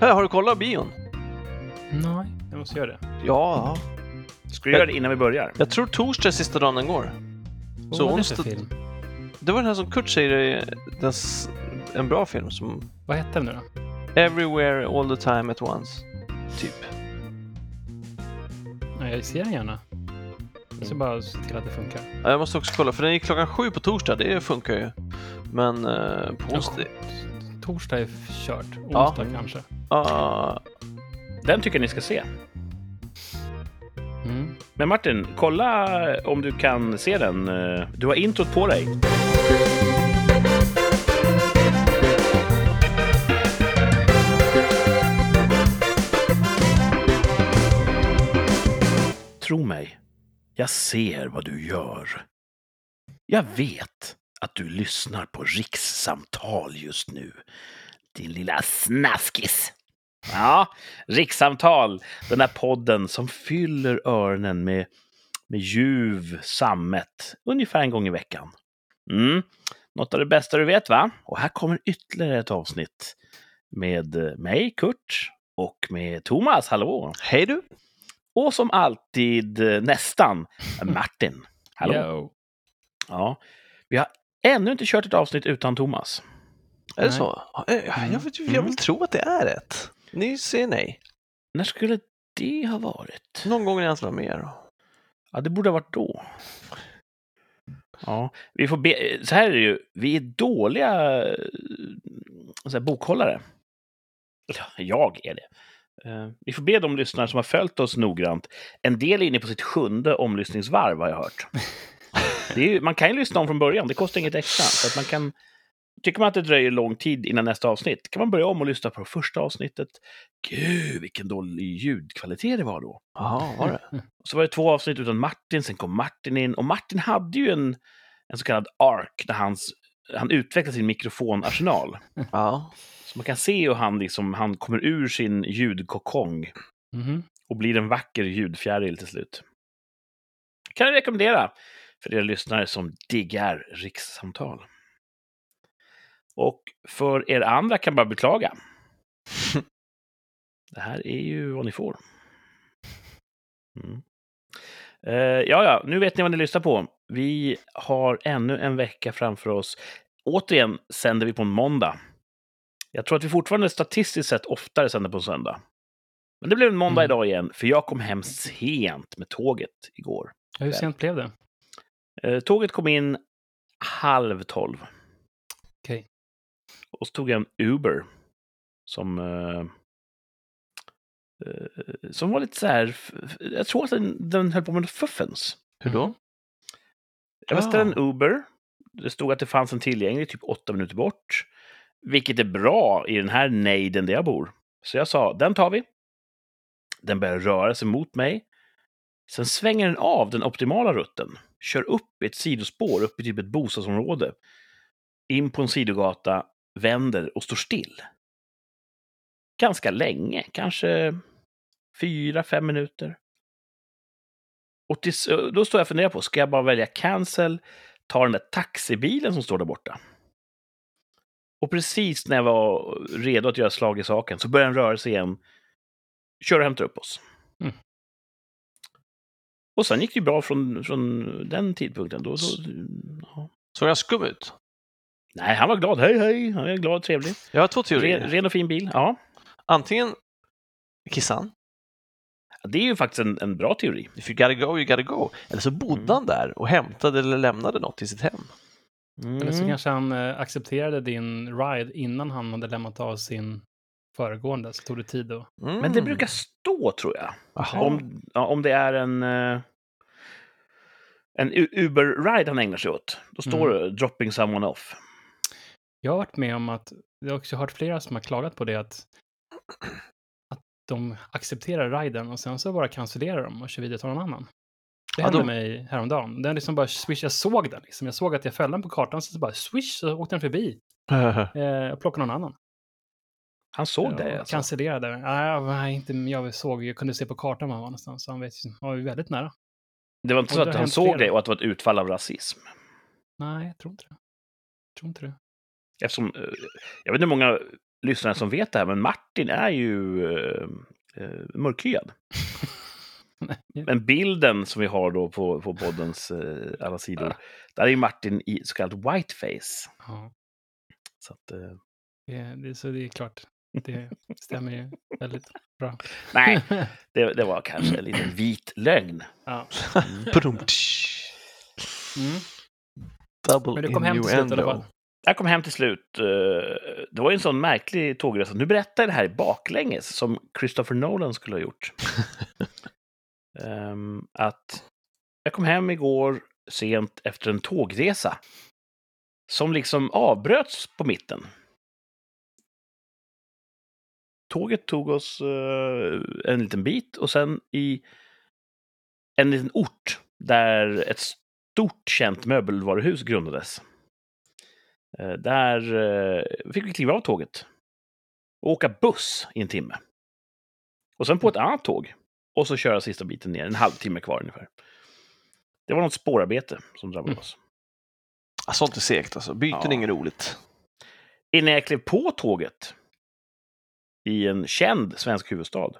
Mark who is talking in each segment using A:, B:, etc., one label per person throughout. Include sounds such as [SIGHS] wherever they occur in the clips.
A: Här, [LAUGHS] har du kollat bion?
B: Nej, jag måste göra det.
A: Ja.
C: Ska du göra det innan vi börjar?
A: Jag tror torsdag är sista dagen den går.
B: Vad
A: Så
B: var det för film?
A: Det var den här som Kurt säger är den en bra film som
B: Vad hette den nu då?
A: Everywhere All the Time at Once. Typ.
B: Nej, jag ser den gärna. Jag ska bara se till att det funkar.
A: Ja, Jag måste också kolla, för den gick klockan sju på torsdag, det funkar ju. Men eh, på onsdag...
B: Torsdag är kört.
A: Ja.
B: Onsdag kanske.
A: Ah,
C: Den tycker jag ni ska se.
B: Mm.
C: Men Martin, kolla om du kan se den. Du har introt på dig. Tro mig, jag ser vad du gör. Jag vet att du lyssnar på rikssamtal just nu. Din lilla snaskis. Ja, rikssamtal. Den där podden som fyller öronen med, med ljuv sammet ungefär en gång i veckan. Mm. Något av det bästa du vet, va? Och här kommer ytterligare ett avsnitt med eh, mig, Kurt, och med Thomas, hallå!
A: hej du!
C: Och som alltid, eh, nästan, Martin. Hallå!
B: Yo.
C: Ja. Vi har ännu inte kört ett avsnitt utan Thomas.
A: Är det så? Ja, Jag, jag, vet- jag
C: Mm.
A: vill tro att det är rätt. Ni säger nej.
C: När skulle det ha varit?
A: Någon gång när jag inte var med. då.
C: Ja, det borde ha varit då. Ja, vi får be... Så här är det ju. Vi är dåliga eh, så här, bokhållare. Jag är det. Eh, Vi får be de lyssnare som har följt oss noggrant. En del är inne på sitt sjunde omlyssningsvarv, har jag hört. [LAUGHS] Det ju, man kan ju lyssna om från början, det kostar inget extra. Så att man kan, tycker man att det dröjer lång tid innan nästa avsnitt, kan man börja om och lyssna på första avsnittet. Gud, vilken dålig ljudkvalitet det var då.
A: Jaha, var det?
C: Så var det två avsnitt utan Martin, sen kom Martin in. Och Martin hade ju en, en så kallad ark där hans, han utvecklade sin mikrofonarsenal.
A: Ja.
C: Så man kan se hur han, liksom, han kommer ur sin ljudkokong
B: Mhm.
C: och blir en vacker ljudfjäril till slut. Kan jag rekommendera för er lyssnare som diggar rikssamtal. Och för er andra kan bara beklaga. [LAUGHS] Det här är ju vad ni får. Mm. Eh, ja, ja, nu vet ni vad ni lyssnar på. Vi har ännu en vecka framför oss. Återigen sänder vi på en måndag. Jag tror att vi fortfarande statistiskt sett oftare sänder på en söndag. Men det blev en måndag
B: Mm.
C: idag igen, för jag kom hem sent med tåget igår.
B: Ja, Hur sent blev det?
C: Eh, tåget kom in halv tolv.
B: Okej.
C: Och så tog jag en Uber som... Eh, eh, som var lite så här... Jag tror att den, den höll på med fuffens.
A: Hur då?
C: Jag beställde
A: Ah.
C: en Uber. Det stod att det fanns en tillgänglig typ åtta minuter bort. Vilket är bra i den här nejden där jag bor. Så jag sa, den tar vi. Den börjar röra sig mot mig. Sen svänger den av den optimala rutten. Kör upp i ett sidospår, upp i typ ett bostadsområde. In på en sidogata, vänder och står still. Ganska länge, kanske fyra, fem minuter. Och tills, då står jag och funderar på, ska jag bara välja cancel, ta den där taxibilen som står där borta? Och precis när jag var redo att göra slag i saken så börjar den röra sig igen, kör och hämtar upp oss.
B: Mm.
C: Och sen gick det ju bra från, från den tidpunkten. Då, då, ja.
A: Såg jag skum ut?
C: Nej, han var glad. Hej, hej! Han är glad och trevlig.
A: Jag har två teorier.
C: Ren, ren och fin bil. Ja,
A: Antingen kissade han.
C: det är ju faktiskt en, en bra teori.
A: If you gotta go, you gotta go. Eller så bodde
C: Mm.
A: han där och hämtade eller lämnade något i sitt hem.
B: Eller så
C: Mm.
B: kanske han eh, accepterade din ride innan han hade lämnat av sin föregående, så tog det tid då.
A: Mm.
C: Men det brukar stå, tror jag. Om, ja, om det är en, eh, en Uber-ride han ägnar sig åt, då står
B: Mm.
C: det “dropping someone off”.
B: Jag har varit med om att, jag har också hört flera som har klagat på det, att, att de accepterar riden och sen så bara cancellerar de och kör vidare till någon annan. Det
A: Ja,
B: hände
A: de-
B: mig häromdagen. Den liksom bara swish, jag såg den liksom. Jag såg att jag följde den på kartan, så bara swish, så åkte den förbi. [LAUGHS] Eh, jag plockade någon annan.
C: Han såg
B: Ja,
C: det alltså.
B: Cancellerade. Nej, inte, jag såg, jag kunde se på kartan var han var någonstans, så han vet, han var väldigt nära.
C: Det var inte så att han såg det och att det var ett utfall av rasism.
B: Nej, jag tror inte det. Jag tror inte det.
C: Eftersom, eh, jag vet inte hur många lyssnare som vet det här, men Martin är ju eh, mörkhyad. [LAUGHS] Men bilden som vi har då på, på poddens eh, alla sidor, där är ju Martin i så kallad whiteface.
B: Ja,
C: Så att,
B: det, det, så det är klart. Det [LAUGHS] stämmer ju väldigt bra.
C: nej, [LAUGHS] det, det var kanske en liten vit lögn.
B: ja.
A: Badum.
B: Mm.
A: Double
B: Men du kom hem till slut i alla fall.
C: Jag kom hem till slut. eh, Det var ju en sån märklig tågresa. Nu berättar jag det här baklänges, som Christopher Nolan skulle ha gjort. [LAUGHS] Ehm, att jag kom hem igår sent efter en tågresa. Som liksom avbröts på mitten. Tåget tog oss eh, en liten bit och sen i en liten ort där ett stort känt möbelvaruhus grundades. Eh, Där eh, fick vi kliva av tåget och åka buss i en timme. Och sen på ett annat tåg och så köra sista biten ner, en halvtimme kvar ungefär. Det var något spårarbete som drabbade
B: Mm.
C: oss.
A: Sånt är segt alltså. Byten
C: Ja.
A: är inget roligt.
C: Innan jag klev på tåget i en känd svensk huvudstad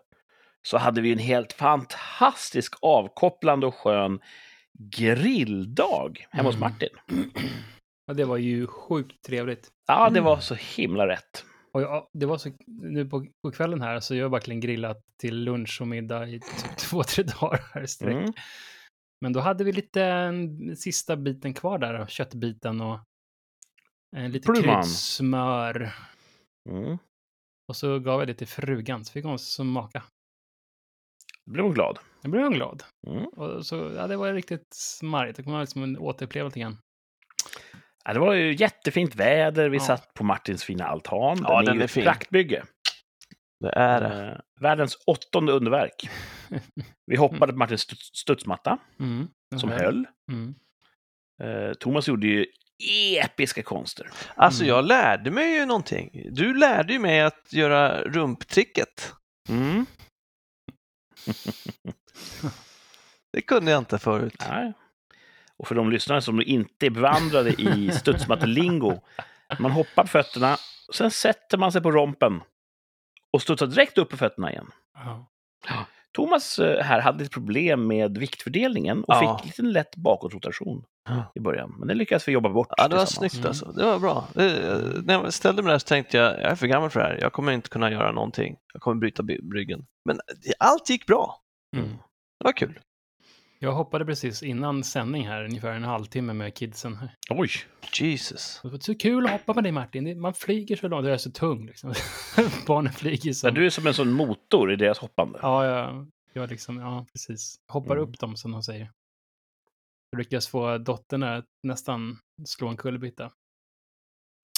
C: så hade vi en helt fantastisk avkopplande och skön grilldag hemma hos
B: Mm.
C: Martin. [CLEARS THROAT]
B: Ja, det var ju sjukt trevligt.
C: Ja, det var så himla rätt.
B: Och ja, det var så, nu på, på kvällen här så jag har verkligen grillat till lunch och middag i typ [LAUGHS] två, tre dagar här i sträck.
C: Mm.
B: Men då hade vi lite en, sista biten kvar där, köttbiten och eh, lite
C: Plumman.
B: kryddsmör.
C: Mm.
B: Och så gav jag det till frugan, så fick hon smaka.
C: Då blev hon glad.
B: Då blev hon glad.
C: Mm.
B: Och så, ja, det var riktigt smarrigt. Det kommer vara liksom en återupplevelse igen.
C: Ja, det var ju jättefint väder. Vi
B: Ja.
C: satt på Martins fina altan. Den,
A: Ja,
C: är
A: den
C: ju
A: är
C: ett
A: fin.
C: praktbygge.
A: Det är det.
C: Eh, världens åttonde underverk. [LAUGHS] Vi hoppade på Martins studs- studsmatta
B: Mm.
C: som höll.
B: Mm.
C: Eh, Thomas gjorde ju episka konster.
A: Alltså
B: Mm.
A: jag lärde mig ju någonting. Du lärde ju mig att göra rumptricket.
C: Mm. [LAUGHS]
A: Det kunde jag inte förut.
C: Nej. Och för de lyssnare som inte är bevandrade i studsmattelingo. Man hoppar på fötterna, sen sätter man sig på rompen och studsar direkt upp på fötterna igen.
B: Ja.
C: Thomas eh, här hade ett problem med viktfördelningen och
A: Ja.
C: fick en liten lätt bakåtrotation
A: Ja.
C: i början. Men det lyckades vi jobba bort
A: Ja, det var snyggt alltså. Det var bra. Det, när jag ställde mig där så tänkte jag, jag är för gammal för det här. Jag kommer inte kunna göra någonting. Jag kommer bryta by- ryggen. Men det- allt gick bra.
B: Mm.
A: Det var kul.
B: Jag hoppade precis innan sändning här, ungefär en halvtimme med kidsen.
C: Oj!
A: Jesus.
B: Det var så kul att hoppa med dig Martin. Man flyger så långt, jag är så tung liksom. [LAUGHS] Barnen flyger som...
C: Ja, du är som en sån motor i deras hoppande.
B: Ja, jag, jag liksom, ja, precis. Hoppar
C: Mm.
B: upp dem som de säger. Jag lyckades få dottern att nästan slå en kullerbytta.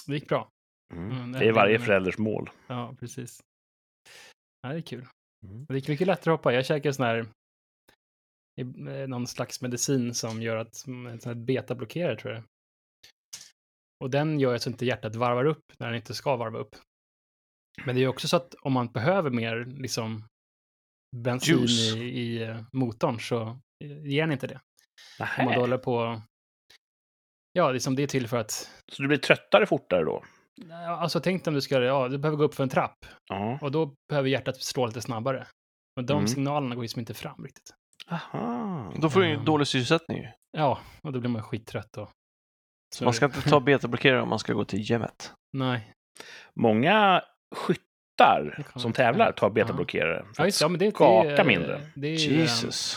B: Det gick bra.
C: Mm.
B: Mm,
C: Det är varje förälders mål.
B: Ja, precis. Ja, det är kul.
C: Mm.
B: Det gick mycket lättare att hoppa. Jag käkade sån här, någon slags medicin som gör att, en betablockerare tror jag. Och den gör så inte hjärtat varvar upp när den inte ska varva upp. Men det är också så att om man behöver mer liksom bensin
A: Juice.
B: i, i eh, motorn så eh, ger den inte det. Om man
C: Nähä.
B: då håller på... Ja, liksom det är till för att...
C: Så du blir tröttare fortare då?
B: Alltså tänk om du ska, ja, du behöver gå upp för en trapp.
C: Ja.
B: Och då behöver hjärtat slå lite snabbare. Men de
C: Mm.
B: signalerna går ju som inte fram riktigt.
C: Aha.
A: Då får du ju
B: Mm.
A: dålig sysselsättning.
B: Ja, och då blir man skittrött då. Så
A: Man ska inte ta [LAUGHS] betablockerare om man ska gå till gymmet.
B: Nej.
C: Många skyttar
B: Det
C: som tävlar tar betablockerare. för
B: Ja,
C: att
B: det. Ja, men det, det,
C: skaka
B: är-
C: mindre.
B: Det är ju
A: Jesus.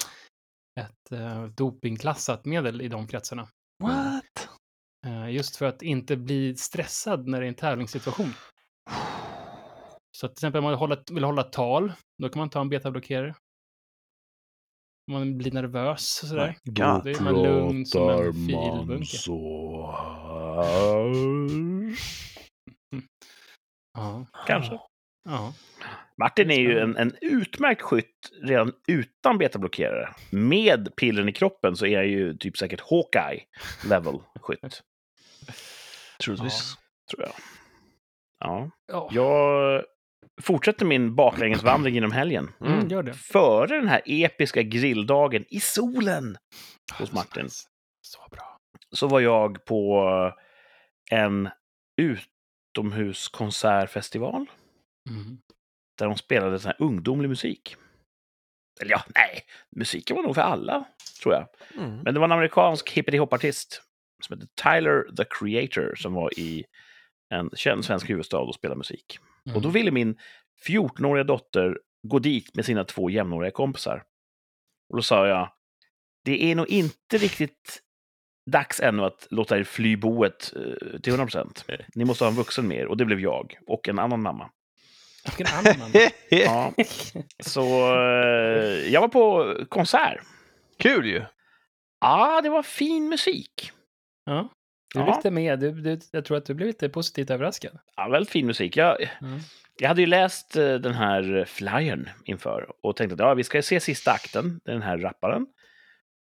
B: eh, ett uh, dopingklassat medel i de kretsarna.
A: What?
B: Eh, just för att inte bli stressad när det är en tävlingssituation. [SIGHS] Så att till exempel om man hålla, vill hålla tal, då kan man ta en betablockerare. Man blir nervös och sådär.
A: God.
B: Då är man lugn som en filbunke.
C: så [LAUGHS]
B: Ja,
C: Kanske.
B: ja.
C: Martin är ju en, en utmärkt skytt redan utan betablockerare. Med pillren i kroppen så är jag ju typ säkert Hawkeye level skytt, [LAUGHS]
A: Troligtvis.
C: tror jag. Ja.
B: ja.
C: Jag fortsätter min baklängesvandring genom helgen.
B: Mm, gör det.
C: Före den här episka grilldagen i solen hos Martin
B: Så bra.
C: så var jag på en utomhuskonsertfestival
B: Mm.
C: där de spelade sån här ungdomlig musik. Eller ja, nej, musiken var nog för alla, tror jag.
A: Mm.
C: Men det var en amerikansk hippity-hop-artist som hette Tyler the Creator som var i en känd svensk huvudstad och spelade musik. Och då
B: Mm.
C: ville min 14-åriga dotter gå dit med sina två jämnåriga kompisar. Och då sa jag, det är nog inte riktigt dags ännu att låta er fly boet eh, till 100 procent. Ni måste ha en vuxen med er. Och det blev jag och en annan mamma.
B: Vilken annan man. [LAUGHS]
C: Ja, så eh, jag var på konsert.
A: Kul ju!
C: Ja, det var fin musik.
B: Ja. Du
C: Ja.
B: lite med. Du, du, jag tror att du blev lite positivt överraskad.
C: Ja, väldigt fin musik. Jag,
B: Mm.
C: jag hade ju läst eh, den här flyern inför och tänkte att ja, vi ska se sista akten, den här rapparen.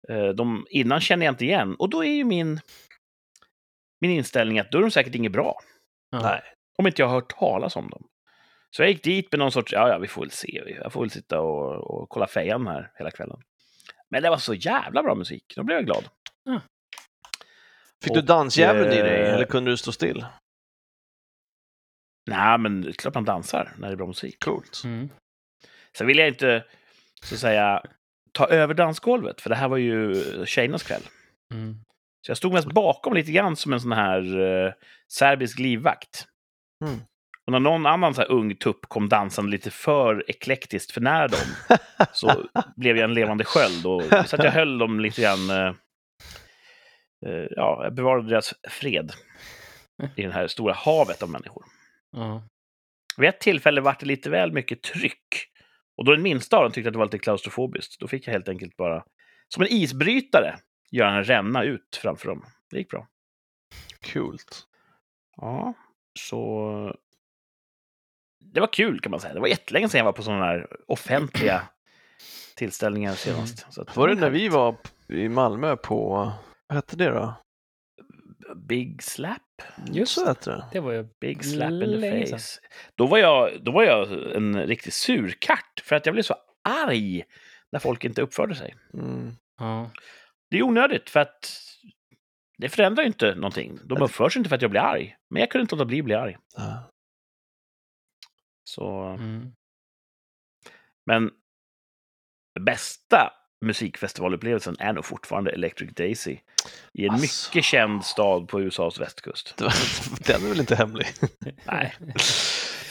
C: Eh, De, innan känner jag inte igen. Och då är ju min, min inställning att då är de säkert inget bra.
B: Ja.
A: Nej.
C: Om inte jag har hört talas om dem. Så jag gick dit med någon sorts, ja, ja, vi får väl se. Jag får väl sitta och, och kolla fejan här hela kvällen. Men det var så jävla bra musik. Då blev jag glad.
A: Fick du dansjäveln i dig
C: eh,
A: eller kunde du stå still?
C: Nej, men det är klart man dansar när det är bra musik.
A: Coolt.
B: Mm.
C: Sen vill jag inte, så att säga, ta över dansgolvet, för det här var ju tjejernas kväll.
B: Mm.
C: Så jag stod mest bakom lite grann som en sån här eh, serbisk livvakt.
A: Mm.
C: Och när någon annan så här ung tupp kom dansande lite för eklektiskt för nära dem [LAUGHS] så blev jag en levande sköld. Och, så att jag höll dem lite grann... Eh, ja, jag bevarade deras fred i det här stora havet av människor.
B: Ja.
C: Vid ett tillfälle var det lite väl mycket tryck. Och då den minsta av dem tyckte att det var lite klaustrofobiskt. Då fick jag helt enkelt bara, som en isbrytare, göra den ränna ut framför dem. Det gick bra.
A: Coolt.
C: Ja, så... Det var kul kan man säga. Det var jättelänge sedan jag var på sådana här offentliga tillställningar senast. Så att,
A: Var det när vi var i Malmö på, hette det då?
C: Big Slap?
B: Just
A: Så hette det.
B: Det var ju...
C: Big Slap in the
B: Länge sedan.
C: face. Då var, jag, då var jag en riktig surkatt för att jag blev så arg när folk inte uppförde sig.
A: Mm.
B: Ja.
C: Det är onödigt för att det förändrar ju inte någonting. De uppför sig inte för att jag blir arg. Men jag kunde inte låta bli att bli arg.
A: Ja.
C: Så,
B: Mm.
C: men bästa musikfestivalupplevelsen är nog fortfarande Electric Daisy. I en
A: Alltså.
C: mycket känd stad på USAs västkust. [LAUGHS]
A: Den är väl inte hemlig? [LAUGHS]
C: Nej.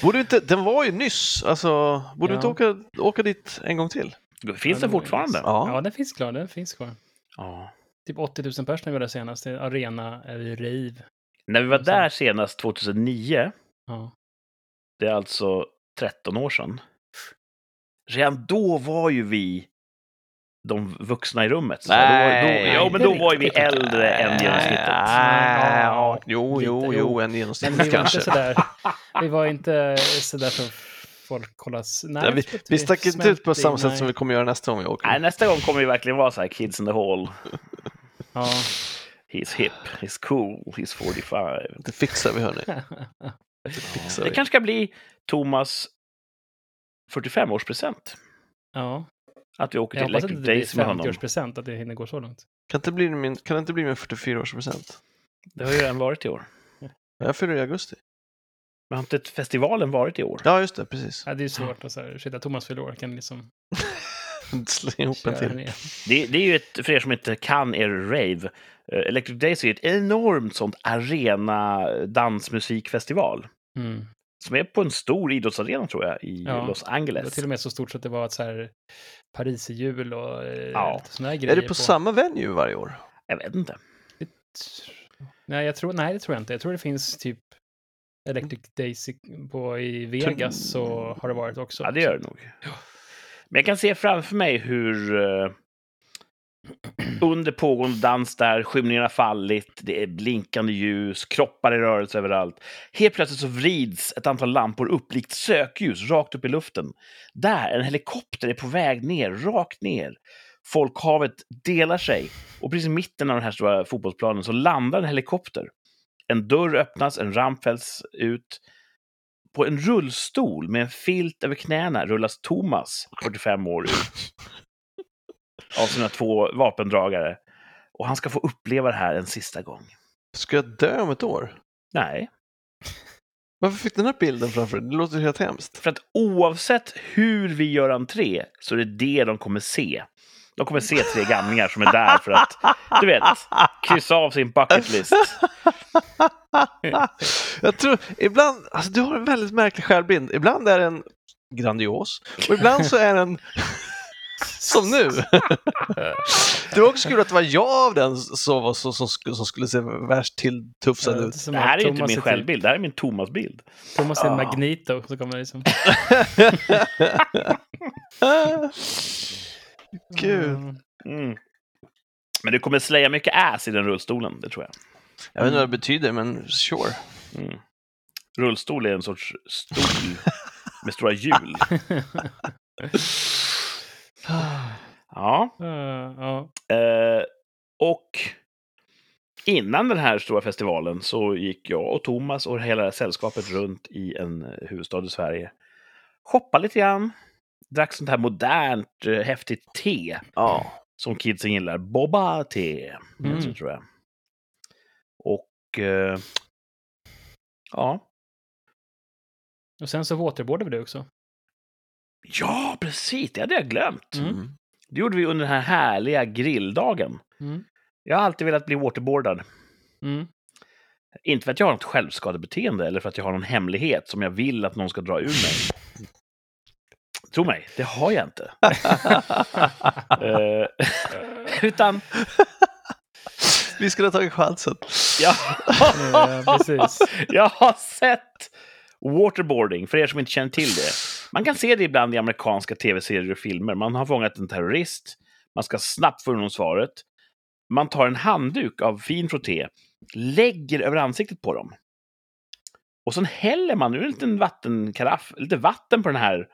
A: Borde inte, den var ju nyss, alltså, borde
B: Ja.
A: inte åka, åka dit en gång till?
C: Finns
B: Ja,
C: den fortfarande?
A: Ja.
B: Ja, den finns kvar. Den finns kvar.
C: Ja.
B: Typ 80 000 personer var det senast. Arena rave.
C: När vi var där senast 2009,
B: Ja.
C: det är alltså 13 år sedan. Redan då var ju vi de vuxna i rummet. Så
A: Nej,
C: då, då, ja, men då var ju vi äldre än genomsnittet.
A: Nej,
B: Ja,
A: jo,
B: lite,
A: jo,
B: jo. var inte
A: kanske.
B: sådär, [LAUGHS] vi var inte sådär som folk kollas. Nej,
A: Ja, vi,
B: inte
A: vi stack inte ut på samma sätt
B: nej.
A: som vi kommer göra nästa gång vi åker.
C: Nej, nästa gång kommer vi verkligen vara så här kids in the hall.
B: Ja.
C: He's hip, he's cool, he's 45.
A: Det fixar vi hörni. [LAUGHS] Det fixar
C: Det
A: vi.
C: kanske ska bli Thomas 45-årspresent.
B: ja.
C: Att vi åker
B: Jag
C: till
B: hoppas att
C: Electric
B: det blir
C: Days med honom.
B: 50-årspresent, att det hinner gå så långt.
A: Kan, inte bli min, kan det inte bli min 44-årspresent?
C: Det har ju redan varit i år. [LAUGHS]
A: Jag fyller i augusti.
C: Men har inte festivalen varit i år?
A: Ja, just det, precis.
B: Ja, det är svårt att säga, shit, Thomas fyller år, kan liksom [LAUGHS]
A: Släng ihop en till.
C: Det, det är ju ett, för er som inte kan er rave, eh, Electric Days är ett enormt sånt arena dansmusikfestival.
B: Mm.
C: Som är på en stor idrottsarena tror jag, i
B: Ja,
C: Los
B: Det var
C: Angeles.
B: till och med så stort så att det var ett så här Paris-jul och eh,
C: Ja.
B: lite här grejer.
A: Är det på, samma venue varje år?
C: Jag vet inte.
B: Nej, jag tror, nej, det tror jag inte. Jag tror det finns typ Electric Daisy på, i Vegas så har det varit också.
C: Ja, det gör det nog. Men jag kan se framför mig hur eh, under pågående dans där, skymningen har fallit, det är blinkande ljus, kroppar i rörelse överallt. Helt plötsligt så vrids ett antal lampor upp likt sökljus rakt upp i luften. Där, en helikopter är på väg ner, rakt ner. Folkhavet delar sig och precis i mitten av den här stora fotbollsplanen så landar en helikopter. En dörr öppnas, en ramp fälls ut. På en rullstol med en filt över knäna rullas Thomas, 45 år, ut. Av sina två vapendragare. Och han ska få uppleva det här en sista gång.
A: Ska jag dö om ett år?
C: Nej.
A: Varför fick du den här bilden framför dig? Det låter helt hemskt.
C: För att oavsett hur vi gör entré så är det det de kommer se. De kommer se tre gamlingar som är där för att, du vet, kryssa av sin bucket list. [LAUGHS]
A: Jag tror, ibland, alltså du har en väldigt märklig självbild. Ibland är den grandios och ibland så är den som nu. [LAUGHS] Det var också kul att det var jag av den som, var så, som, som skulle se värst tilltufsad ut.
C: Det här är ju inte min
B: typ-
C: självbild, det här är min Thomas-bild.
B: Thomas är en
C: Ja.
B: Magneto, så kommer det liksom... [LAUGHS]
A: Kul.
B: Mm.
C: Mm. Men du kommer slaya mycket ass i den rullstolen, det tror jag.
A: Jag vet inte vad det betyder, men sure.
C: Mm. Rullstol är en sorts stol [LAUGHS] med stora hjul. Ja.
B: Uh, ja.
C: Eh, och innan den här stora festivalen så gick jag och Thomas och hela sällskapet runt i en eh, huvudstad i Sverige. Shoppade lite grann. Drack sånt här modernt, eh, häftigt te
A: Ja.
C: som kidsen gillar. Boba-te,
B: Mm.
C: mm. tror jag. Och eh, ja,
B: Och sen så waterboardade vi det också.
C: Ja, precis, det hade jag glömt.
B: Mm.
C: Det gjorde vi under den här härliga grilldagen.
B: Mm.
C: Jag har alltid velat bli waterboardad.
B: Mm.
C: Inte för att jag har något självskadebeteende eller för att jag har någon hemlighet som jag vill att någon ska dra ur mig. Tro mig, det har jag inte. [LAUGHS] Eh, [LAUGHS] utan,
A: Vi skulle ha tagit chansen.
C: jag,
B: Ja, precis. [LAUGHS]
C: jag har sett waterboarding, för er som inte känner till det. Man kan se det ibland i amerikanska tv-serier och filmer. Man har fångat en terrorist, man ska snabbt få honom svaret. Man tar en handduk av fin frotté, lägger över ansiktet på dem. Och sen häller man ur en liten vattenkaraff, lite vatten på den här.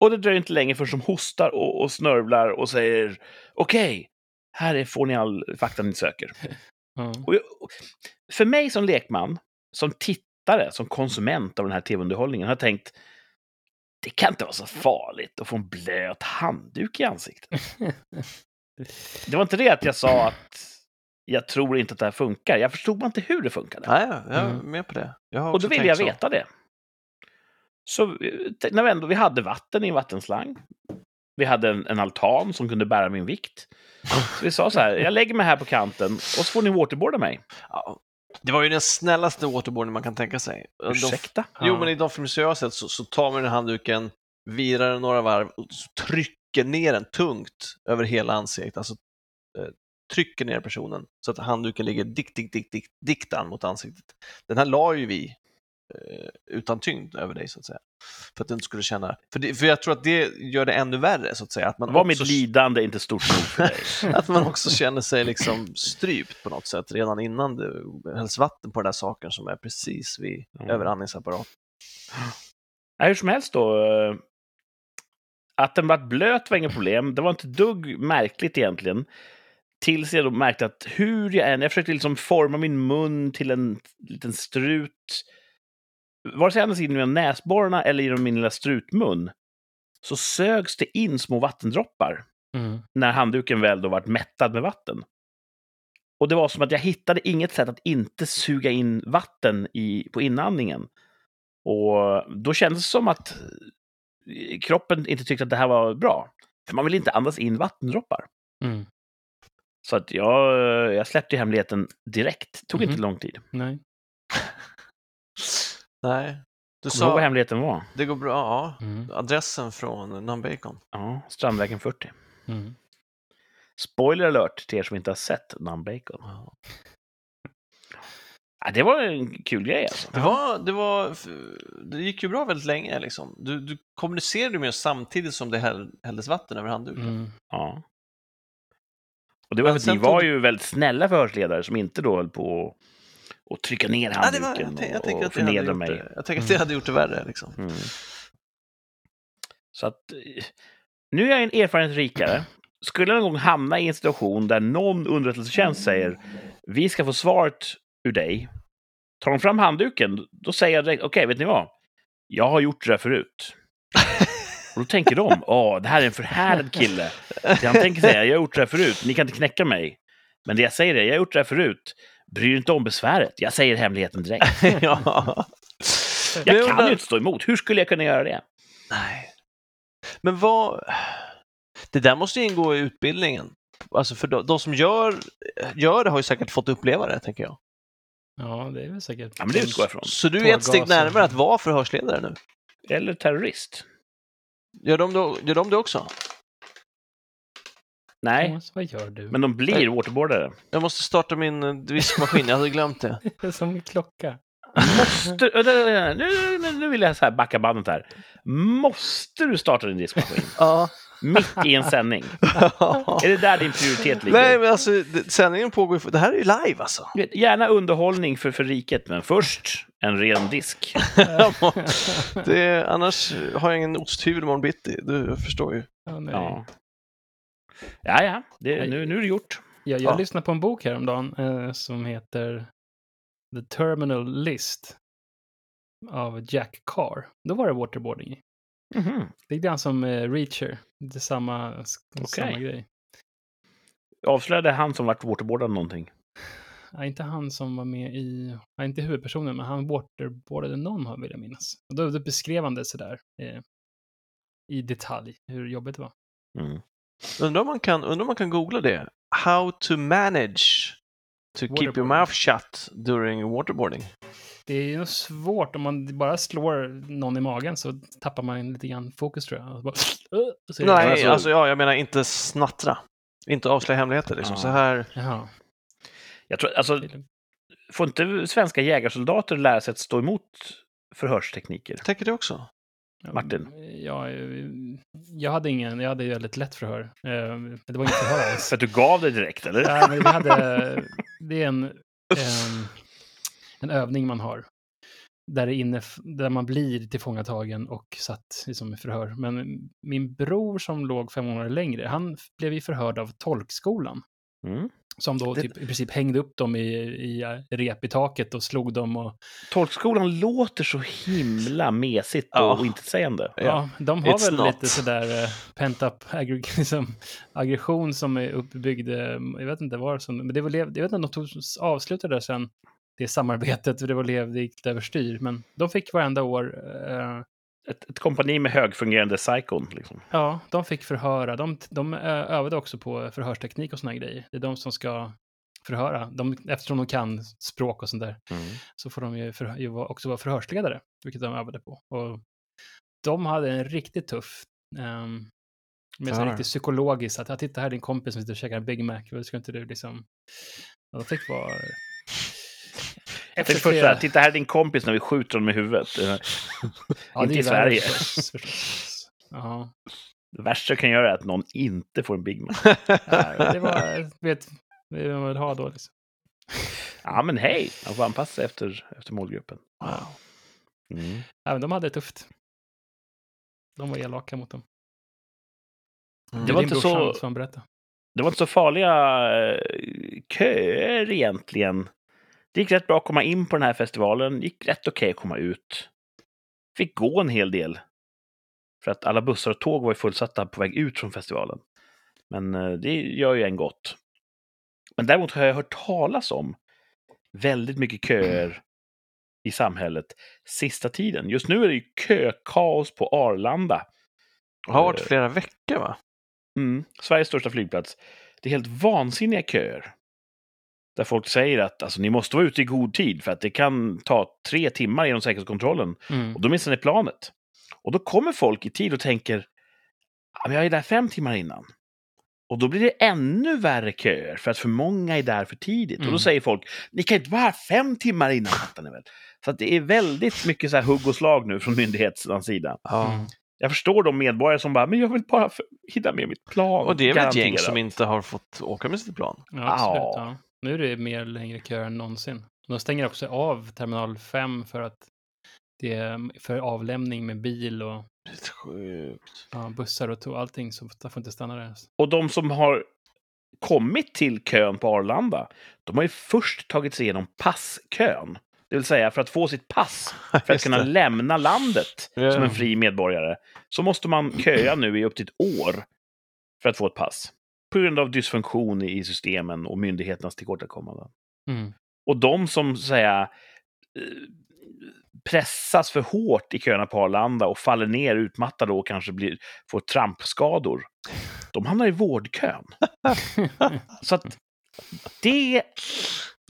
C: Och det dröjer inte länge förrän de hostar och, och snörvlar och säger okej, här är, får ni all fakta ni söker. [LAUGHS]
B: Ja.
C: Och jag, för mig som lekman, som tittare, som konsument av den här tv-underhållningen har jag tänkt det kan inte vara så farligt att få en blöt handduk i ansiktet. [LAUGHS] Det var inte det att jag sa att jag tror inte att det här funkar. Jag förstod bara inte hur det funkade.
A: Nej, jag är
B: Mm.
A: med på det. Jag har
C: Och då ville jag
A: så.
C: veta det. Så eh, när vi ändå vi hade vatten i en vattenslang. Vi hade en, en altan som kunde bära min vikt. [LAUGHS] Så vi sa så här, jag lägger mig här på kanten och så får ni waterboarda mig.
A: Ja. Det var ju den snällaste waterboarding man kan tänka sig. De,
C: Ursäkta?
A: jo, men i de filmer som jag har sett så, så tar man den handduken, virar den några varv och så trycker ner den tungt över hela ansiktet. Alltså eh, trycker ner personen så att handduken ligger dikt, dikt, dikt, dikt, diktan mot ansiktet. Den här la ju vi utan tyngd över dig så att säga. För att du inte skulle känna, för, det, för jag tror att det gör det ännu värre så att säga. Att man
C: Var
A: också,
C: mitt lidande inte stort nog för dig? [LAUGHS]
A: att man också känner sig liksom strypt på något sätt redan innan det hälls vatten på den där saken som är precis vid
C: Mm.
A: överandningsapparaten.
C: Nej, hur som helst då. eh, Att den vart blöt var inget problem. Det var inte dugg märkligt egentligen. Tills jag då märkte att hur jag än... Jag försökte liksom forma min mun till en liten strut. Vare sig jag andas in genom näsborrarna eller genom min lilla strutmun så sögs det in små vattendroppar
B: Mm.
C: när handduken väl då vart mättad med vatten. Och det var som att jag hittade inget sätt att inte suga in vatten i, på inandningen. Och då kändes det som att eh, kroppen inte tyckte att det här var bra. För man vill inte andas in vattendroppar.
B: Mm.
C: Så att jag, jag släppte hemligheten direkt. Tog inte
B: Mhm.
C: lång tid.
B: Nej.
A: Nej, du
C: Kommer du vad
A: sa
C: hemligheten var?
A: det går bra. Ja.
B: Mm.
A: Adressen från Numbacon.
C: Ja, Strandvägen 40.
B: Mm.
C: Spoiler alert till er som inte har sett Numbacon.
A: Ja.
C: Ja, det var en kul grej alltså.
A: Det, var, det, var, det gick ju bra väldigt länge. Liksom. Du, du kommunicerade med oss samtidigt som det häll, hälldes vatten över handduken.
B: Mm.
C: Ja. Och det var
A: Men
C: för att ni var
A: tog-
C: ju väldigt snälla förhörsledare som inte då höll på att trycka ner
A: Ja, det var,
C: handduken
A: jag, tänk- jag
C: och, och förnedra mig.
A: det, jag tänker att det hade gjort det värre. Liksom.
C: Mm. Så att eh, nu är jag en erfarenhet rikare. Skulle jag någon gång hamna i en situation där någon underrättelsetjänst säger vi ska få svaret ur dig. Tar de fram handduken, då säger jag direkt, okej, vet ni vad? Jag har gjort det där förut. Och då tänker de, [LAUGHS] åh, det här är en förhärdad kille. Han tänker säga, jag har gjort det här förut, ni kan inte knäcka mig. Men det jag säger är, jag har gjort det här förut. Bry dig inte om besväret, jag säger hemligheten direkt. [LAUGHS]
A: ja.
C: Jag kan ju inte stå emot. Hur skulle jag kunna göra det?
A: Nej. Men vad... Det där måste ju ingå i utbildningen. Alltså för de, de som gör, gör det har ju säkert fått uppleva det, tänker jag.
B: Ja, det är väl säkert.
C: Ja, men det utgår jag från.
A: Så du är ett steg närmare att vara förhörsledare nu?
C: Eller terrorist.
A: Gör de, då, gör de det också?
C: Nej,
B: Thomas, vad gör du?
C: men de blir waterboardare.
A: Jag måste starta min eh, diskmaskin, jag hade glömt det. [LAUGHS]
B: Det är som en klocka.
C: Måste, äh, nu, nu, nu, nu vill jag så här backa bandet här. Måste du starta din diskmaskin?
A: Ja.
C: Mitt i en sändning? [LAUGHS] Är det där din prioritet ligger?
A: Nej, men alltså sändningen pågår ju... Det här är ju live alltså.
C: Gärna underhållning för, för riket, men först en ren disk. [LAUGHS]
A: Det, annars har jag ingen osthyvel imorgon bitti, du förstår ju.
B: Ja, nej.
C: Ja, ja, ja det, nu, nu är det gjort.
B: Jag, jag
A: Ja.
B: lyssnade på en bok häromdagen eh, som heter The Terminal List av Jack Carr. Då var det waterboarding i.
C: Mhm.
B: Det är grann som eh, Reacher. Det är samma, samma grej.
C: Avslöjade han som varit waterboardad någonting?
B: Ja, inte han som var med i, ja, inte huvudpersonen, men han waterboardade någon har vill jag minnas. Och då, då beskrev han det sådär eh, i detalj, hur jobbigt det var.
C: Mm.
A: Undrar om man kan, undrar om man kan googla det. How to manage to keep your mouth shut during waterboarding.
B: Det är nog svårt om man bara slår någon i magen så tappar man lite grann fokus tror jag. Bara,
A: Nej,
C: alltså-
A: alltså ja, jag menar inte snattra. Inte avslöja hemligheter liksom.
C: Ja.
A: Så här.
B: Jaha.
C: Jag tror, alltså, får inte svenska jägarsoldater lära sig att stå emot förhörstekniker?
A: Jag tänker det också.
C: Martin?
B: Ja, eh, jag hade ingen, jag hade väldigt lätt förhör. Eh, men Det var inget förhör alls. [LAUGHS]
C: För att du gav det direkt, eller?
B: Ja, men vi hade, det är en, en, en övning man har. Där, inne, där man blir tillfångatagen och satt liksom, i förhör. Men min bror som låg fem månader längre, han blev ju förhörd av tolkskolan.
C: Mm.
B: Som då
C: Det-
B: typ, i princip hängde upp dem i, i rep i taket och slog dem. Och,
C: Tolkskolan låter så himla mesigt
A: Ja.
C: och intetsägande.
B: ja. de har
A: It's
B: väl
A: not.
B: lite sådär uh, pent-up [LAUGHS] aggr- liksom, aggression som är uppbyggd. eh, jag vet inte var som, men det var, lev- jag vet inte om de tog, avslutade sen det samarbetet, för det var lev, det gick överstyr. Men de fick varenda år, eh,
C: Ett, ett kompani med högfungerande psykon. Liksom.
B: ja, de fick förhöra. De, de eh, övade också på förhörsteknik och såna grejer. Det är de som ska förhöra. De, eftersom de kan språk och sånt där.
C: Mm.
B: så får de ju, för, ju också vara förhörsledare, vilket de övade på. Och de hade en riktigt tuff, um, med så riktigt psykologiskt, att "Ja, titta här är din kompis som sitter och käkar en Big Mac, ska inte du liksom... Ja, de fick vara...
C: Jag tänkte först så här, titta här är din kompis när vi skjuter honom i huvudet.
B: Ja,
C: inte
B: det
C: i Sverige. [LAUGHS]
B: Ja,
C: Det värsta du kan göra är att någon inte får en Big Mac. [LAUGHS]
B: Ja, det var, vet, det vill man väl ha då liksom.
C: Ja, men hej! Man får anpassa sig efter, efter målgruppen.
A: Wow.
C: Mm.
B: Ja, men de hade det tufft. De var elaka mot dem.
A: Mm.
C: Det var inte så-. Det var inte så farliga eh, köer egentligen. Det gick rätt bra att komma in på den här festivalen. gick rätt okej att komma ut. Fick gå en hel del. För att alla bussar och tåg var ju fullsatta på väg ut från festivalen. Men eh, det gör ju en gott. Men däremot har jag hört talas om väldigt mycket köer i samhället sista tiden. Just nu är det ju kökaos på Arlanda.
A: Det har varit flera veckor va?
C: Mm, Sveriges största flygplats. Det är helt vansinniga köer. Där folk säger att alltså, ni måste vara ute i god tid för att det kan ta tre timmar genom säkerhetskontrollen.
B: Mm.
C: Och då missar ni planet. Och då kommer folk i tid och tänker men jag är där fem timmar innan. Och då blir det ännu värre köer för att för många är där för tidigt. Och då
B: Mm.
C: säger folk, ni kan inte vara här fem timmar innan, fattar ni väl? Så att det är väldigt mycket så här hugg och slag nu från myndighetens sida.
B: Mm.
C: Jag förstår de medborgare som bara, men jag vill bara hinna med mitt plan.
A: Och det är väl ett gäng som inte har fått åka med sitt plan?
B: Ja, absolut.
C: Ja.
B: Nu är det mer längre köer än någonsin. De stänger också av terminal 5 för att det är för avlämning med bil och ja, bussar och tåg, allting, så får inte stanna där.
C: Och de som har kommit till kön på Arlanda, de har ju först tagit sig igenom passkön. Det vill säga, för att få sitt pass, [LAUGHS] för att kunna lämna landet
A: Ja.
C: som en fri medborgare, så måste man köa nu i upp till ett år för att få ett pass. På grund av dysfunktion i systemen och myndigheternas tillkortakommanden.
B: Mm.
C: Och de som så säga, eh, pressas för hårt i köerna på Arlanda och faller ner utmattade och kanske blir, får trampskador. De hamnar i vårdkön. [LAUGHS] Så att det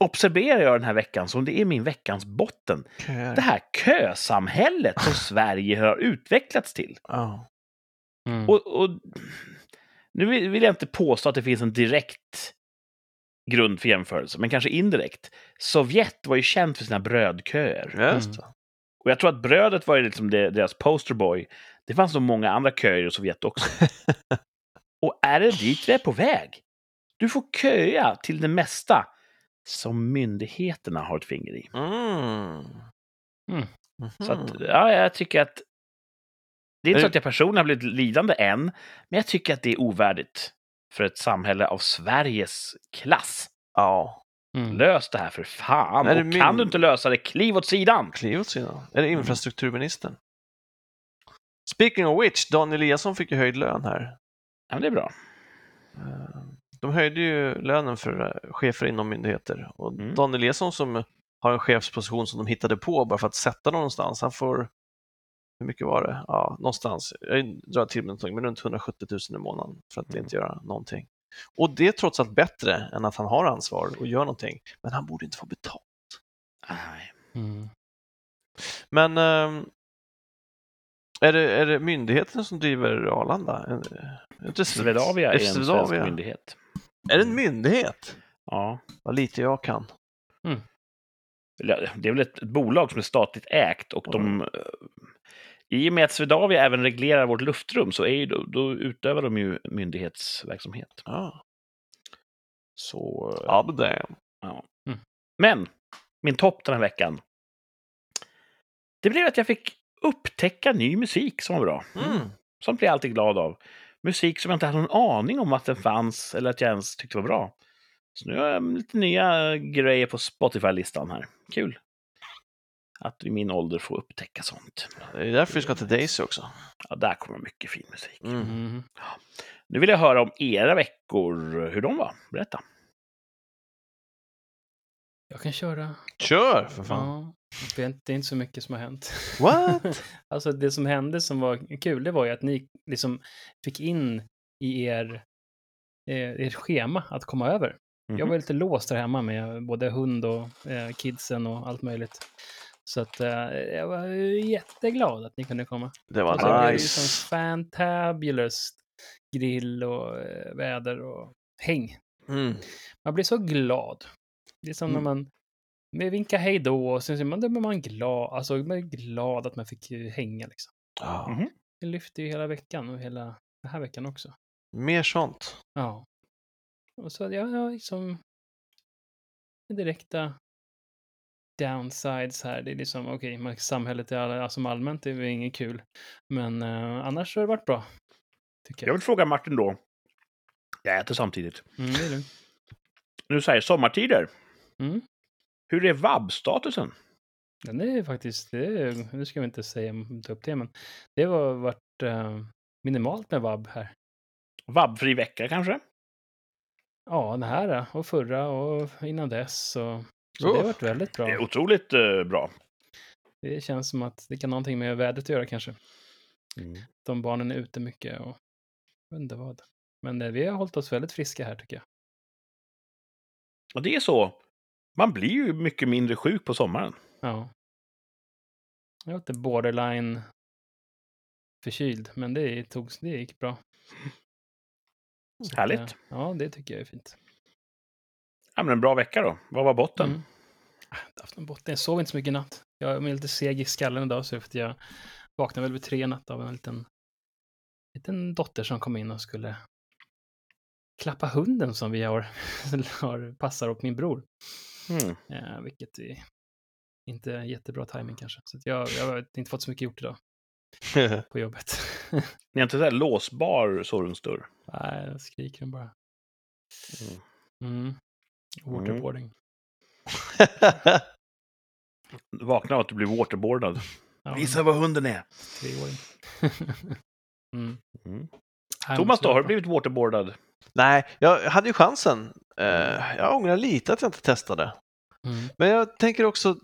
C: observerar jag den här veckan som det är min veckans botten.
A: Köer.
C: Det här kösamhället som [SIGHS] Sverige har utvecklats till.
A: Ja.
B: Mm.
C: Och, och nu vill jag inte påstå att det finns en direkt grund för jämförelse, men kanske indirekt. Sovjet var ju känt för sina brödköer.
A: Det.
C: Och jag tror att brödet var ju liksom deras posterboy. Det fanns nog många andra köer i Sovjet också. [LAUGHS] och är det dit vi är på väg? Du får köa till det mesta som myndigheterna har ett finger i.
A: Mm.
B: Mm.
C: Så
A: Mhm.
C: att, ja, jag tycker att... Det är inte så
A: det-
C: att jag personligen har blivit lidande än, men jag tycker att det är ovärdigt för ett samhälle av Sveriges klass.
A: Ja,
B: Mm.
C: Lös det här för fan! Och
A: min-
C: kan du inte lösa det, kliv åt sidan!
A: kliv åt sidan. Är det infrastrukturministern? Speaking of which, Dan Eliasson fick ju höjd lön här.
C: Ja, men det är bra.
A: Eh, De höjde ju lönen för eh, chefer inom myndigheter och
C: Mm.
A: Dan Eliasson som har en chefsposition som de hittade på bara för att sätta någonstans, han får, hur mycket var det? Ja, någonstans, jag drar till med någonting, men runt 170 000 i månaden för att
C: Mm.
A: inte göra någonting. Och det är trots allt bättre än att han har ansvar och gör någonting, men han borde inte få betalt.
C: Nej.
B: Mm.
A: Men ehm, är, det, är det myndigheten som driver Arlanda? Är det inte
C: Swedavia är en svensk myndighet.
A: Är det en myndighet?
C: Ja.
A: Vad lite jag kan.
C: Eller, Det är väl ett, ett bolag som är statligt ägt och de... eh, I och med att Swedavia även reglerar vårt luftrum så är ju, då, då utövar de ju myndighetsverksamhet.
A: Ja,
C: Så... eh,
A: ja det är
C: Men, min topp den här veckan. Det blev att jag fick upptäcka ny musik som var bra.
A: mm.
C: Sånt blir jag alltid glad av. Musik som jag inte hade någon aning om att den fanns eller att jag ens tyckte var bra. Så nu har jag lite nya grejer på Spotify-listan här. Kul. Att i min ålder få upptäcka sånt.
A: Det är därför vi ska till Daisy också.
C: Ja, där kommer mycket fin musik.
A: Mm.
B: Mm.
C: Nu vill jag höra om era veckor, hur de var. Berätta.
B: Jag kan köra.
A: Kör för fan.
B: Ja. Det är inte- så mycket som har hänt.
A: What? [LAUGHS]
B: Alltså det som hände som var kul, det var ju att ni liksom fick in i er, eh, ert schema att komma över. Jag var lite låst där hemma med både hund och eh, kidsen och allt möjligt. Så att eh, jag var jätteglad att ni kunde komma.
A: Det var
B: Alltså, det blev ju
A: nice.
B: som fantabulous grill och eh, väder och häng.
A: Mm.
B: Man blir så glad. Det är som
A: Mm.
B: när man vi vinkar hej då och sen så man, blir man glad, alltså man är glad att man fick ju hänga liksom.
A: Ja.
C: Mhm.
B: Det lyfter ju hela veckan och hela den här veckan också.
A: Mer sånt.
B: Ja. Och så, ja, ja liksom direkta downsides här. Det är liksom, okej, okay, samhället är alla, som allmänt är inget kul. Men eh, annars har det varit bra.
C: Jag
B: jag.
C: vill fråga Martin då. Jag äter samtidigt.
B: Mm, det är det.
C: Nu säger sommartider.
B: Mm.
C: Hur är vab-statusen?
B: Den är faktiskt, det är, nu ska vi inte säga ta upp det, men det har varit eh, minimalt med vab här.
C: Vab-fri vecka kanske?
B: Ja, den här och förra och innan dess. Och, så det har varit väldigt bra.
C: Det är otroligt eh, bra.
B: Det känns som att det kan ha någonting med vädret att göra kanske. De barnen är ute mycket och jag vet inte vad. Men eh, vi har hållit oss väldigt friska här tycker jag.
C: Och det är så. Man blir ju mycket mindre sjuk på sommaren.
B: Ja. Jag var lite borderline förkyld, men det, tog, det gick bra. [LAUGHS] Så
C: Härligt.
B: eh, Ja, det tycker jag är fint.
C: Ja, men en bra vecka då. Vad var botten?
B: Mm. Jag har haft någon botten. Jag sov inte så mycket i natt. Jag är lite seg i skallen idag, så jag vaknade väl vid tre natt av en liten, liten dotter som kom in och skulle klappa hunden som vi har, [LAUGHS] har passar åt min bror.
C: Mm.
B: Eh, vilket är inte jättebra timing kanske. Så jag, jag har inte fått så mycket gjort idag [LAUGHS] på jobbet. [LAUGHS]
C: Ni har inte där låsbar sovrumsdörr?
B: Nej, jag skriker den bara.
C: Mm.
B: Mm. Waterboarding. [LAUGHS]
C: Vakna av att du blir waterboardad. [LAUGHS]
B: Ja,
C: Visa vad hunden är!
B: Treåring. [LAUGHS] mm.
C: Mm. Thomas då, har du blivit waterboardad?
A: Nej, jag hade ju chansen. Eh, jag ångrar lite att jag inte testade.
B: Mm.
A: Men jag tänker också,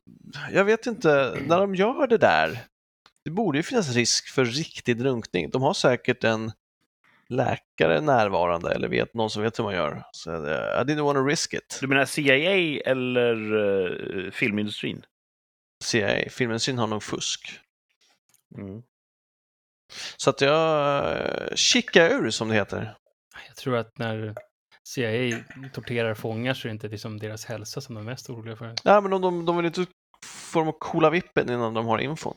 A: jag vet inte, när de gör det där, det borde ju finnas risk för riktig drunkning. De har säkert en läkare närvarande eller vet någon som vet hur man gör. Så eh, I didn't want to risk it.
C: Du menar CIA eller uh, filmindustrin?
A: CIA, filmindustrin har nog fusk.
C: Mm.
A: Så att jag eh, kickar ur som det heter.
B: Jag tror att när CIA torterar fångar så är det inte liksom deras hälsa som de är mest oroliga för.
A: Ja, men de, de, de vill inte få dem att coola vippen innan de har infon.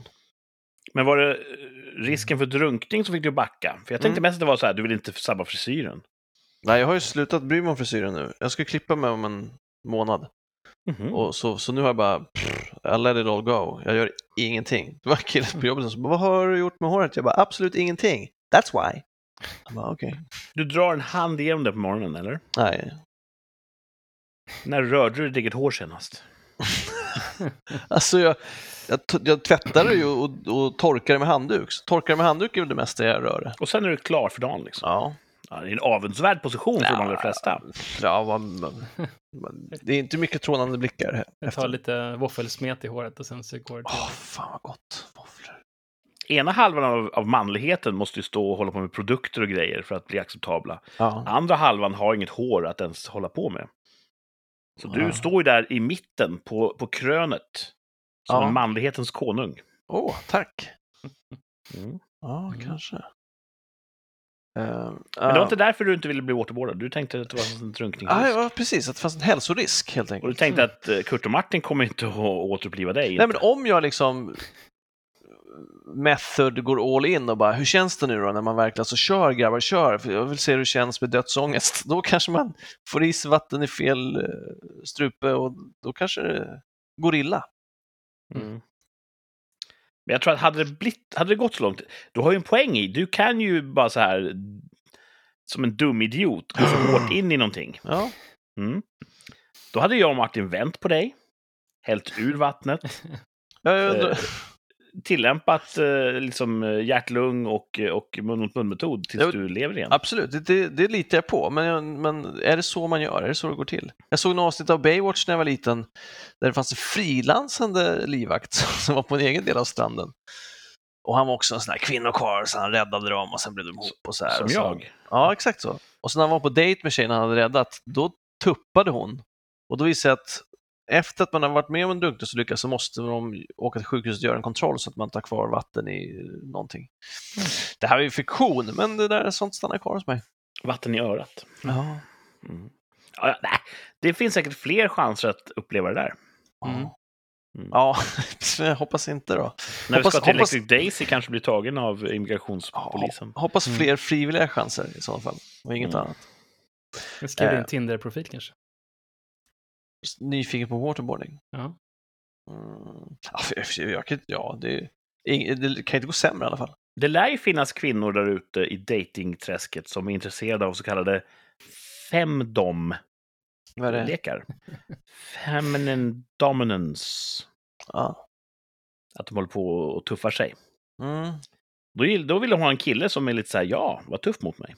C: Men var det risken för drunkning som fick att backa? För jag tänkte
A: Mm.
C: mest att det var så här, du vill inte sabba frisyren.
A: Nej, jag har ju slutat bry mig om frisyren nu. Jag ska klippa mig om en månad.
C: Mhm.
A: Och så, så nu har jag bara, pff, I let it all go. Jag gör ingenting. Det var en kille på jobbet som sa, vad har du gjort med håret? Jag bara, absolut ingenting. That's why. Jag bara, okej.
C: Du drar en hand igenom det på morgonen, eller?
A: Nej.
C: När rörde du ditt eget hår senast? [LAUGHS]
A: Alltså jag, jag, jag tvättar det ju och, och torkar det med handduk. Så torkar det med handduk är väl det mesta jag rör.
C: Och sen är du klar för dagen, liksom.
A: Ja.
C: Ja, det är en avundsvärd position för de allra flesta.
A: Ja, vad, vad, vad- det är inte mycket trånande blickar. här
B: Jag tar lite våffelsmet i håret och sen så går det till.
A: Åh, fan vad gott. Våfflor.
C: Ena halvan av, av manligheten måste ju stå och hålla på med produkter och grejer för att bli acceptabla.
A: Ja.
C: Andra halvan har inget hår att ens hålla på med. Så du
A: Ja.
C: står ju där i mitten, på, på krönet, som
A: Ja.
C: en manlighetens konung.
A: Åh, tack. [LAUGHS]
C: Mm.
A: Ja,
B: Mm.
A: kanske. Uh,
C: Men det var inte därför du inte ville bli waterboardad. Du tänkte att det var en drunkning.
A: Ja, ja, precis. Att det fanns en hälsorisk helt
C: Och
A: enkelt.
C: du tänkte att eh, Kurt och Martin kommer inte att återuppliva dig.
A: Nej, men om jag liksom method går all in och bara, hur känns det nu då när man verkligen så kör grabbar, kör, för jag vill se hur det känns med dödsångest. [LAUGHS] Då kanske man får i sig vatten i fel eh, strupe och då kanske det går illa.
C: Mm. Men jag tror att hade det, blivit, hade det gått så långt, du har ju en poäng i, du kan ju bara så här som en dum idiot gå för hårt [GASPS] in i någonting.
A: Ja,
C: Mm. Då hade jag och Martin vänt på dig, hällt ur vattnet, Eh, tillämpat eh, liksom eh, hjärt-lung och, och mun-mot-mun-metod tills
A: Jo,
C: du lever igen.
A: absolut, det, det, det litar jag på. Men, jag- men är det så man gör? Är det så det går till? Jag såg en avsnitt av Baywatch när jag var liten där det fanns en frilansande livvakt som var på en egen del av stranden. Och han var också en sån här kvinnokarl, så han räddade dem och sen blev de ihop och så här.
C: Som
A: så,
C: jag.
A: Ja, exakt så. Och sen när han var på dejt med tjejen han hade räddat, då tuppade hon. Och då visade det att efter att man har varit med om en drunkningsolycka så måste de åka till sjukhuset och göra en kontroll så att man tar kvar vatten i någonting. Det här är ju fiktion, men det där är sånt stannar kvar hos mig.
C: Vatten i örat.
A: Ja.
C: Mm. Ja, ja, nej. Det finns säkert fler chanser att uppleva det där.
B: Mm.
C: Mm.
A: Ja, [LAUGHS] jag hoppas inte då.
C: När vi
A: Hoppas-
C: ska till
A: hoppas-
C: Electric Daisy kanske blir tagen av immigrationspolisen.
A: Hoppas
B: Mm.
A: fler frivilliga chanser i så fall, och inget
C: Mm.
A: annat.
B: Jag skriver
A: Eh.
B: en Tinder-profil kanske.
A: Nyfiken på waterboarding.
B: Ja.
A: Mm. Jag, kan, ja det, det kan inte gå sämre i alla fall.
C: Det lär ju finnas kvinnor där ute i datingträsket som är intresserade av så kallade femdom-lekar.
A: Vad är det?
C: Feminine dominance.
A: Ja.
C: Att de håller på och tuffar sig.
A: Mm.
C: Då, då vill de ha en kille som är lite så här, ja, var tuff mot mig.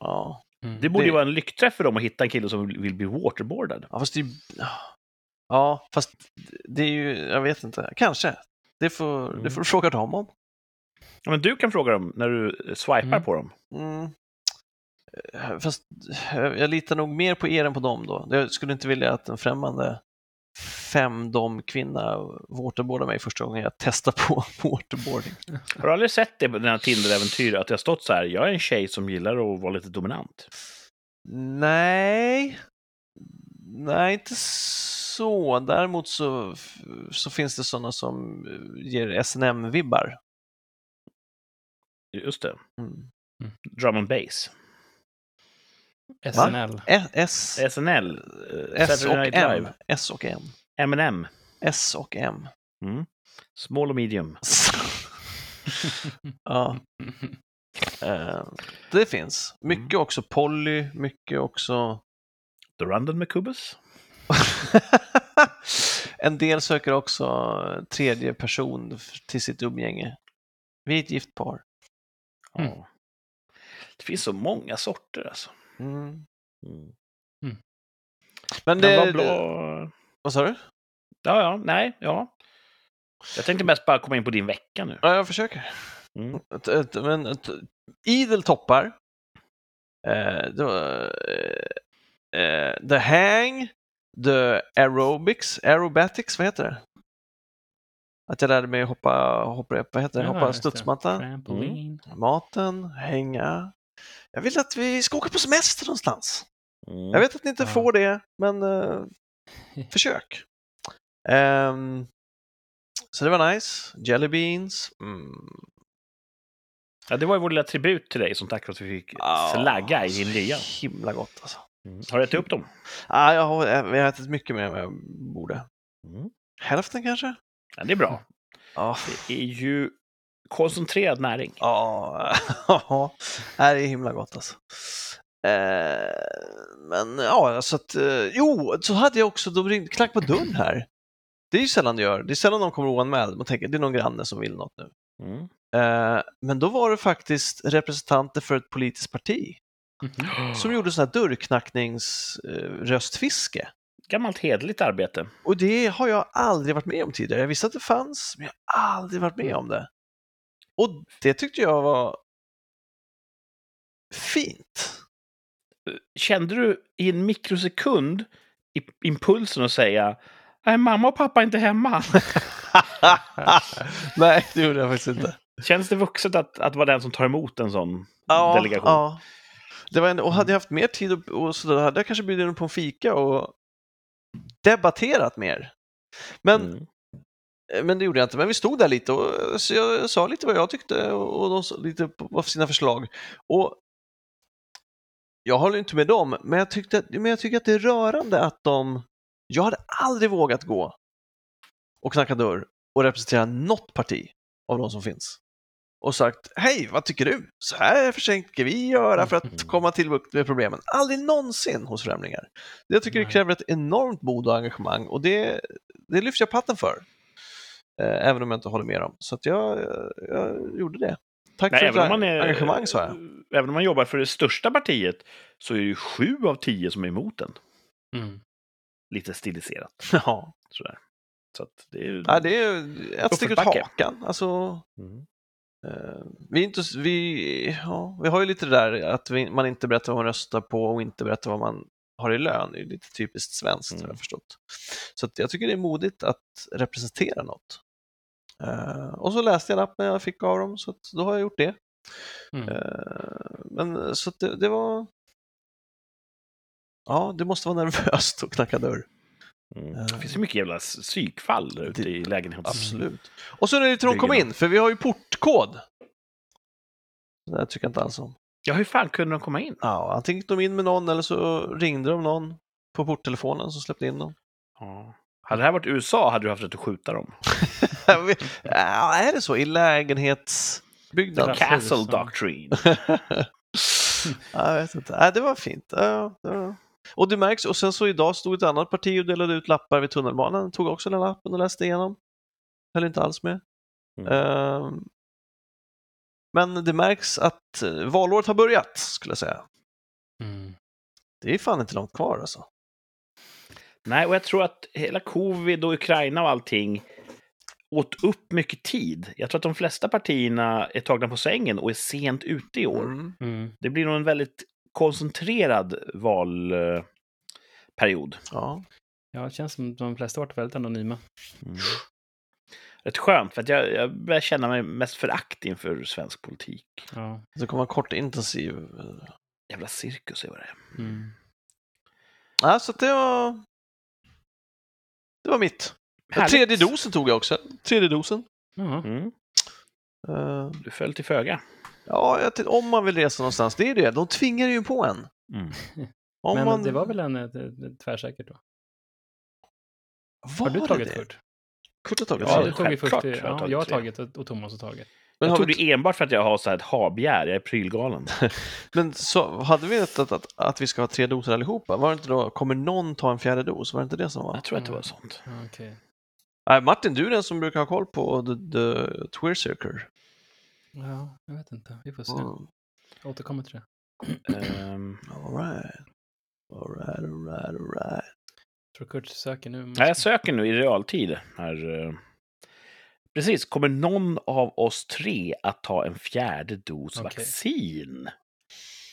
A: Ja.
B: Mm.
C: Det borde ju vara en lyckträff för dem att hitta en kille som vill, bli waterboardad.
A: ja, fast det är ju... Ja, fast det är ju, jag vet inte, kanske. Det får, det får du fråga dem om.
C: Ja, men du kan fråga dem när du swipar
B: Mm.
C: på dem.
A: Mm. Eh, Fast jag jag litar nog mer på er än på dem då. Jag skulle inte vilja att en främmande femdom-kvinna waterboardar mig första gången jag testar på [LAUGHS] waterboarding.
C: Har du aldrig sett det på dina Tinder-äventyr? Att det har stått så här, jag är en tjej som gillar att vara lite dominant.
A: Nej, nej inte så. Däremot så, så finns det sådana som eh, ger SNM-vibbar.
C: Just det.
A: Mm.
C: Drum and bass.
B: SNL.
A: E- S,
C: SNL. eh,
A: S
C: Saturday
A: och
C: Night
A: M.
C: Live.
A: S och M.
C: M&M.
A: S och M.
C: Mm. Small och medium. [LAUGHS]
A: ja, eh, det finns. Mycket också Polly, mycket också...
C: The Random McCubbus. [LAUGHS]
A: en del söker också tredje person till sitt umgänge. Vi är ett gift par.
C: Ja.
B: Mm.
C: Det finns så många sorter alltså.
A: Mm.
C: Mm.
A: Men
C: Men
A: det...
C: vad, bra,
A: Vad sa du?
C: Ja, ja, nej, ja. Jag tänkte mest bara komma in på din vecka nu.
A: Ja, jag försöker.
C: Mm.
A: Ett, ett, men ett, idel toppar. Eh, var, eh, eh, the Hang, The Aerobics, Aerobatics, vad heter det? Att jag lärde mig hoppa, hoppa, vad heter det?
B: Ja,
A: hoppa studsmatta.
B: Trampoline.
A: Maten, hänga. Jag vill att vi ska åka på semester någonstans.
C: Mm.
A: Jag vet att ni inte
B: Ja.
A: får det, men eh, [LAUGHS] försök. Ehm, så det var nice. Jelly beans. Mm.
C: Ja, det var ju vår lilla tribut till dig som tack för att vi fick flagga i din.
A: Så himla gott alltså.
C: Mm. Har du ätit upp dem?
A: Ah, jag, har, jag har ätit mycket mer än vad jag borde.
C: Mm.
A: Hälften kanske?
C: Ja, det är bra.
A: Ja.
C: Det är ju koncentrerad näring.
A: Ja, [LAUGHS] det är himla gott alltså. Eh, men ja, så att, eh, jo, så hade jag också, de ringde, knack på dörren här. Det är ju sällan det gör, det är sällan de kommer oanmäld. Man tänker, det är någon granne som vill något nu.
C: Mm.
A: Eh, men då var det faktiskt representanter för ett politiskt parti
B: Mhm.
A: som gjorde sån här dörrknackningsröstfiske.
C: Gammalt hederligt arbete.
A: Och det har jag aldrig varit med om tidigare. Jag visste att det fanns, men jag har aldrig varit med om det. Och det tyckte jag var fint.
C: Kände du i en mikrosekund impulsen att säga Nej, mamma och pappa är inte hemma. [LAUGHS]
A: Nej, det gjorde jag faktiskt inte.
C: Känns det vuxet att, att vara den som tar emot en sån
A: Ja,
C: delegation?
A: ja. Det var en, och hade jag haft mer tid och, och så hade jag kanske bjudit in på en fika och debatterat mer. Men,
C: Mm.
A: Men det gjorde jag inte. Men vi stod där lite och så jag sa lite vad jag tyckte och de sa lite på sina förslag. Och jag håller inte med dem, men jag, tyckte, men jag tycker att det är rörande att de... Jag hade aldrig vågat gå och knacka dörr och representera något parti av de som finns. Och sagt, hej, vad tycker du? Så här försöker vi göra för att komma till bukt med problemen. Aldrig någonsin hos främlingar. Jag tycker det kräver ett enormt mod och engagemang och det, det lyfter jag patten för. Eh, även om jag inte håller med dem. Så att jag, jag, gjorde det. Tack
C: Nej,
A: för
C: även, om man är,
A: engagemang, sa jag.
C: även om man jobbar för det största partiet så är det ju sju av tio som är emot den.
B: Mm.
C: Lite stiliserat. [LAUGHS]
A: Ja,
C: Sådär. Så att det är ju...
A: Nej, det är ett steg ut hakan. Alltså,
C: Mm.
A: Eh, Vi, är inte, vi, ja, vi har ju lite det där att vi, man inte berättar vad man röstar på och inte berättar vad man har i lön. Det är lite typiskt svenskt har
C: Mm.
A: jag förstått. Så att jag tycker det är modigt att representera något. Eh, och så läste jag lappen jag fick av dem, så då har jag gjort det.
B: Mm.
A: Eh, men så det, det var... Ja, det måste vara [LAUGHS] nervöst att knacka dörr.
C: Mm.
A: Eh.
C: Det finns ju mycket jävla psykfall där ute i lägenheten.
A: Absolut. Och så är det lite de kom in, för vi har ju portkod. Det här tycker jag inte alls om.
C: Ja, hur fan kunde de komma in?
A: Ja, antingen gick de in med någon eller så ringde de någon på porttelefonen som släppte in dem.
C: Ja. Hade det här varit USA hade du haft rätt att skjuta dem. [LAUGHS]
A: Ja, är det så? I lägenhetsbyggnad?
B: Ja.
C: Castle
B: ja.
C: Doctrine. [LAUGHS]
A: Ja, jag vet inte. Ja, det var fint. Ja, var... Och det märks, och sen så idag stod ett annat parti och delade ut lappar vid tunnelbanan. Tog också den lappen och läste igenom. Höll inte alls med.
C: Mm.
A: Ehm, Men det märks att eh, valåret har börjat, skulle jag säga.
B: Mm.
A: Det är fan inte långt kvar alltså.
C: Nej, och jag tror att hela covid och Ukraina och allting åt upp mycket tid. Jag tror att de flesta partierna är tagna på sängen och är sent ute i år.
A: Mm.
B: Mm.
C: Det blir nog en väldigt koncentrerad valperiod.
A: Ja.
B: Ja, det känns som de flesta har varit väldigt anonyma.
C: Mm. Rätt skönt, för att jag, jag börjar känna mig mest förakt inför svensk politik.
B: Ja.
A: Det kommer en kort intensiv... eh,
C: Jävla cirkus är vad det är.
B: Mm.
A: Ja, så det var... Det var mitt.
C: Härligt.
A: Tredje dosen tog jag också. Tredje dosen.
C: Mm.
A: Eh,
C: Du föll till föga.
A: ja, jag om man vill resa någonstans, det är det. De tvingar ju på en.
C: Mm.
A: Om
B: Men
A: man...
B: det var väl en, tvärsäkert då?
A: Var
B: Har du tagit
A: det?
B: först?
A: Kurt har tagit
C: Ja, jag
B: Ja, jag har tagit och, och Thomas har tagit.
A: Men,
C: Jag
A: har
C: tog
A: vi,
C: det enbart för att jag har så här ett habegär. Jag är prylgalen. [LAUGHS]
A: men så, hade vi vetat att, att, att vi ska ha tre doser allihopa? Var det inte då, kommer någon ta en fjärde dos? Var det inte det som var?
C: Jag tror att det var sånt.
B: Ja, Okej.
A: Nej, Martin, du är den som brukar ha koll på the, the Twitter Circle.
B: Ja, jag vet inte. Vi får se.
A: Mm.
B: Jag återkommer till det.
C: Ehm, [CLEARS THROAT]
A: All right. All right, all right, all right.
B: tror Kurt söker nu.
C: Nej, jag söker nu i realtid. Här, eh, Precis, kommer någon av oss tre att ta en fjärde dos
B: Okej.
C: vaccin?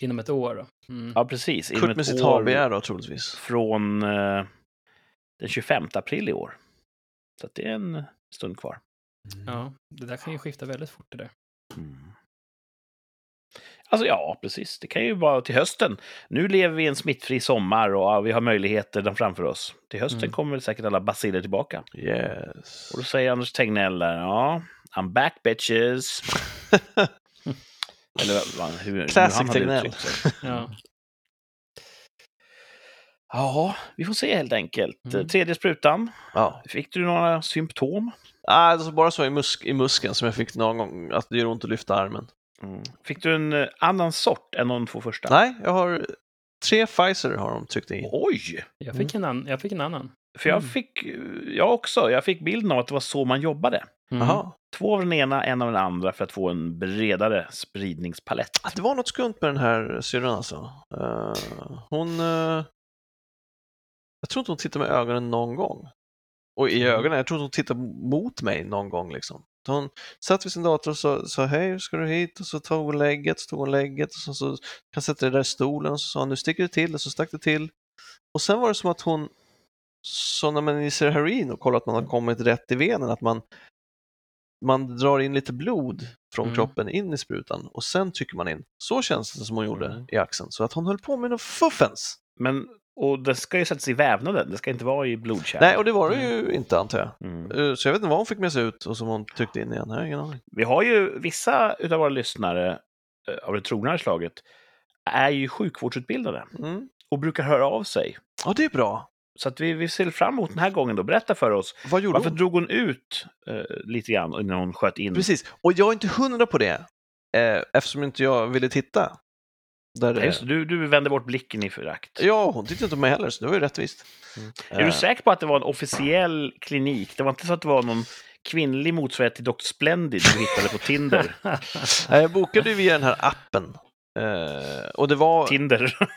B: Inom ett år då. Mm.
C: Ja, precis. inom
A: Kurt
C: ett
A: med sitt
C: år
A: HBR då troligtvis.
C: Från eh, den 25 april i år. Så att det är en stund kvar.
B: Ja, det där kan ju skifta väldigt fort det där.
C: Mm. Alltså ja, precis. Det kan ju vara till hösten. Nu lever vi i en smittfri sommar och vi har möjligheter framför oss. Till hösten
B: Mm.
C: kommer väl säkert alla baciller tillbaka.
A: Yes.
C: Och då säger Anders Tegnell där, ja, I'm back bitches. [LAUGHS] Eller vad, hur, hur
A: Classic
C: hade
A: Tegnell. [LAUGHS]
B: Ja.
C: Ja, vi får se helt enkelt.
B: Mm.
C: Tredje sprutan.
A: ja.
C: Fick du några symptom?
A: Alltså bara så i, musk, i muskeln som jag fick någon gång, att det gör ont att lyfta armen.
C: Mm. Fick du en eh, annan sort än de två första?
A: Nej, jag har tre Pfizer har de tryckt i.
C: Oj!
B: Jag, fick en an- jag fick en annan.
C: För jag
B: Mm.
C: fick, jag också, jag fick bilden av att det var så man jobbade.
B: Mm.
C: Två av den ena, en av den andra för att få en bredare spridningspalett.
A: Ah, Det var något skumt med den här syrran alltså. Eh, hon... eh, jag tror inte hon tittar med ögonen någon gång. Och i
C: Mm.
A: ögonen, jag tror inte hon tittar mot mig någon gång liksom. Hon satt vid sin dator och sa, sa hej, ska du hit? Och så tog hon lägget, så tog hon lägget och så, så kan sätta dig där i stolen och så sa hon, nu sticker det till och så stack det till. Och sen var det som att hon, så när man injicerar heroin och kollar att man har kommit rätt i venen, att man, man drar in lite blod från
B: Mm.
A: kroppen in i sprutan och sen trycker man in. Så känns det som hon gjorde
C: Mm.
A: i axeln. Så att hon höll på med något fuffens.
C: Men, och det ska ju sättas i vävnaden, det ska inte vara i blodkärl.
A: Nej, och det var det ju inte antar jag.
C: Mm.
A: Eh, Så jag vet inte vad hon fick med sig ut och som hon tryckte in igen. Jag har ingen aning.
C: Vi har ju vissa av våra lyssnare eh, av det trognare slaget är ju sjukvårdsutbildade
A: Mm.
C: och brukar höra av sig.
A: Ja, det är bra.
C: Så att vi, vi ser fram emot den här gången då. Berätta för oss,
A: Vad gjorde
C: varför
A: hon?
C: drog hon ut eh, lite grann innan hon sköt in?
A: Precis, och jag är inte hundra på det eh, eftersom inte jag ville titta. Där,
C: Ja, just, du, du vände bort blicken i förakt.
A: Ja, hon tittade inte på mig heller, så det var ju rättvist.
C: Mm.
A: Eh,
C: Är du säker på att det var en officiell klinik? Det var inte så att det var någon kvinnlig motsvarighet till Dr. Splendid du hittade på Tinder? [LAUGHS]
A: Nej, Jag bokade ju via den här appen. Eh, och det var... [LAUGHS]
C: Tinder. [LAUGHS]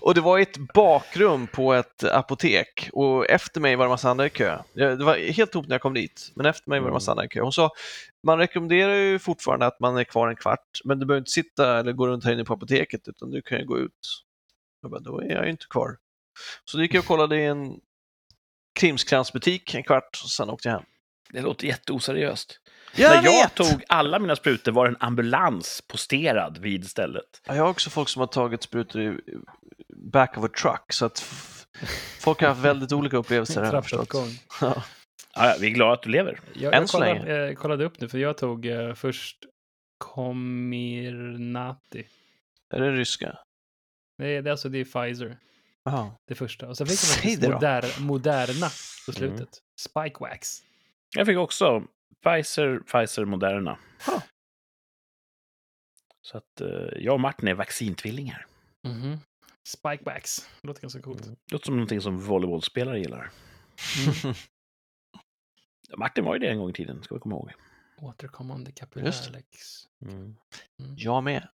A: och det var ett bakrum på ett apotek och efter mig var det massa andra i kö. Det var helt tomt när jag kom dit, men efter mig var det massa andra i kö. Hon sa, man rekommenderar ju fortfarande att man är kvar en kvart, men du behöver inte sitta eller gå runt här inne på apoteket, utan du kan ju gå ut. Jag bara, då är jag ju inte kvar. Så då gick jag och kollade i en krimskransbutik en kvart, och sen åkte jag hem.
C: Det låter jätteoseriöst.
A: Jag
C: När jag
A: vet!
C: tog alla mina sprutor var en ambulans posterad vid stället.
A: Ja, Jag har också folk som har tagit sprutor i back of a truck, så att folk har haft väldigt olika upplevelser.
B: Trappuppgång.
A: Ja.
C: Ja, vi är glada att du lever.
B: Jag,
A: Än
B: jag
A: så
B: kollade, eh, kollade upp nu, för jag tog eh, först Comirnaty.
A: Är det ryska?
B: Är, det är alltså det är Pfizer,
A: Jaha.
B: det första. Och sen fick jag faktiskt moder, Moderna på
C: Mm.
B: slutet. Spikewax.
C: Jag fick också Pfizer, Pfizer, Moderna.
A: Huh.
C: Så att eh, jag och Martin är vaccintvillingar.
B: Mhm. Spikewax. Låter ganska coolt.
C: Låter som någonting som volleybollspelare gillar. [LAUGHS]
B: Mm.
C: Martin var ju det en gång i tiden, ska vi komma ihåg.
B: Återkommande
A: Just.
B: kapillärlex.
C: Mm.
A: Jag med.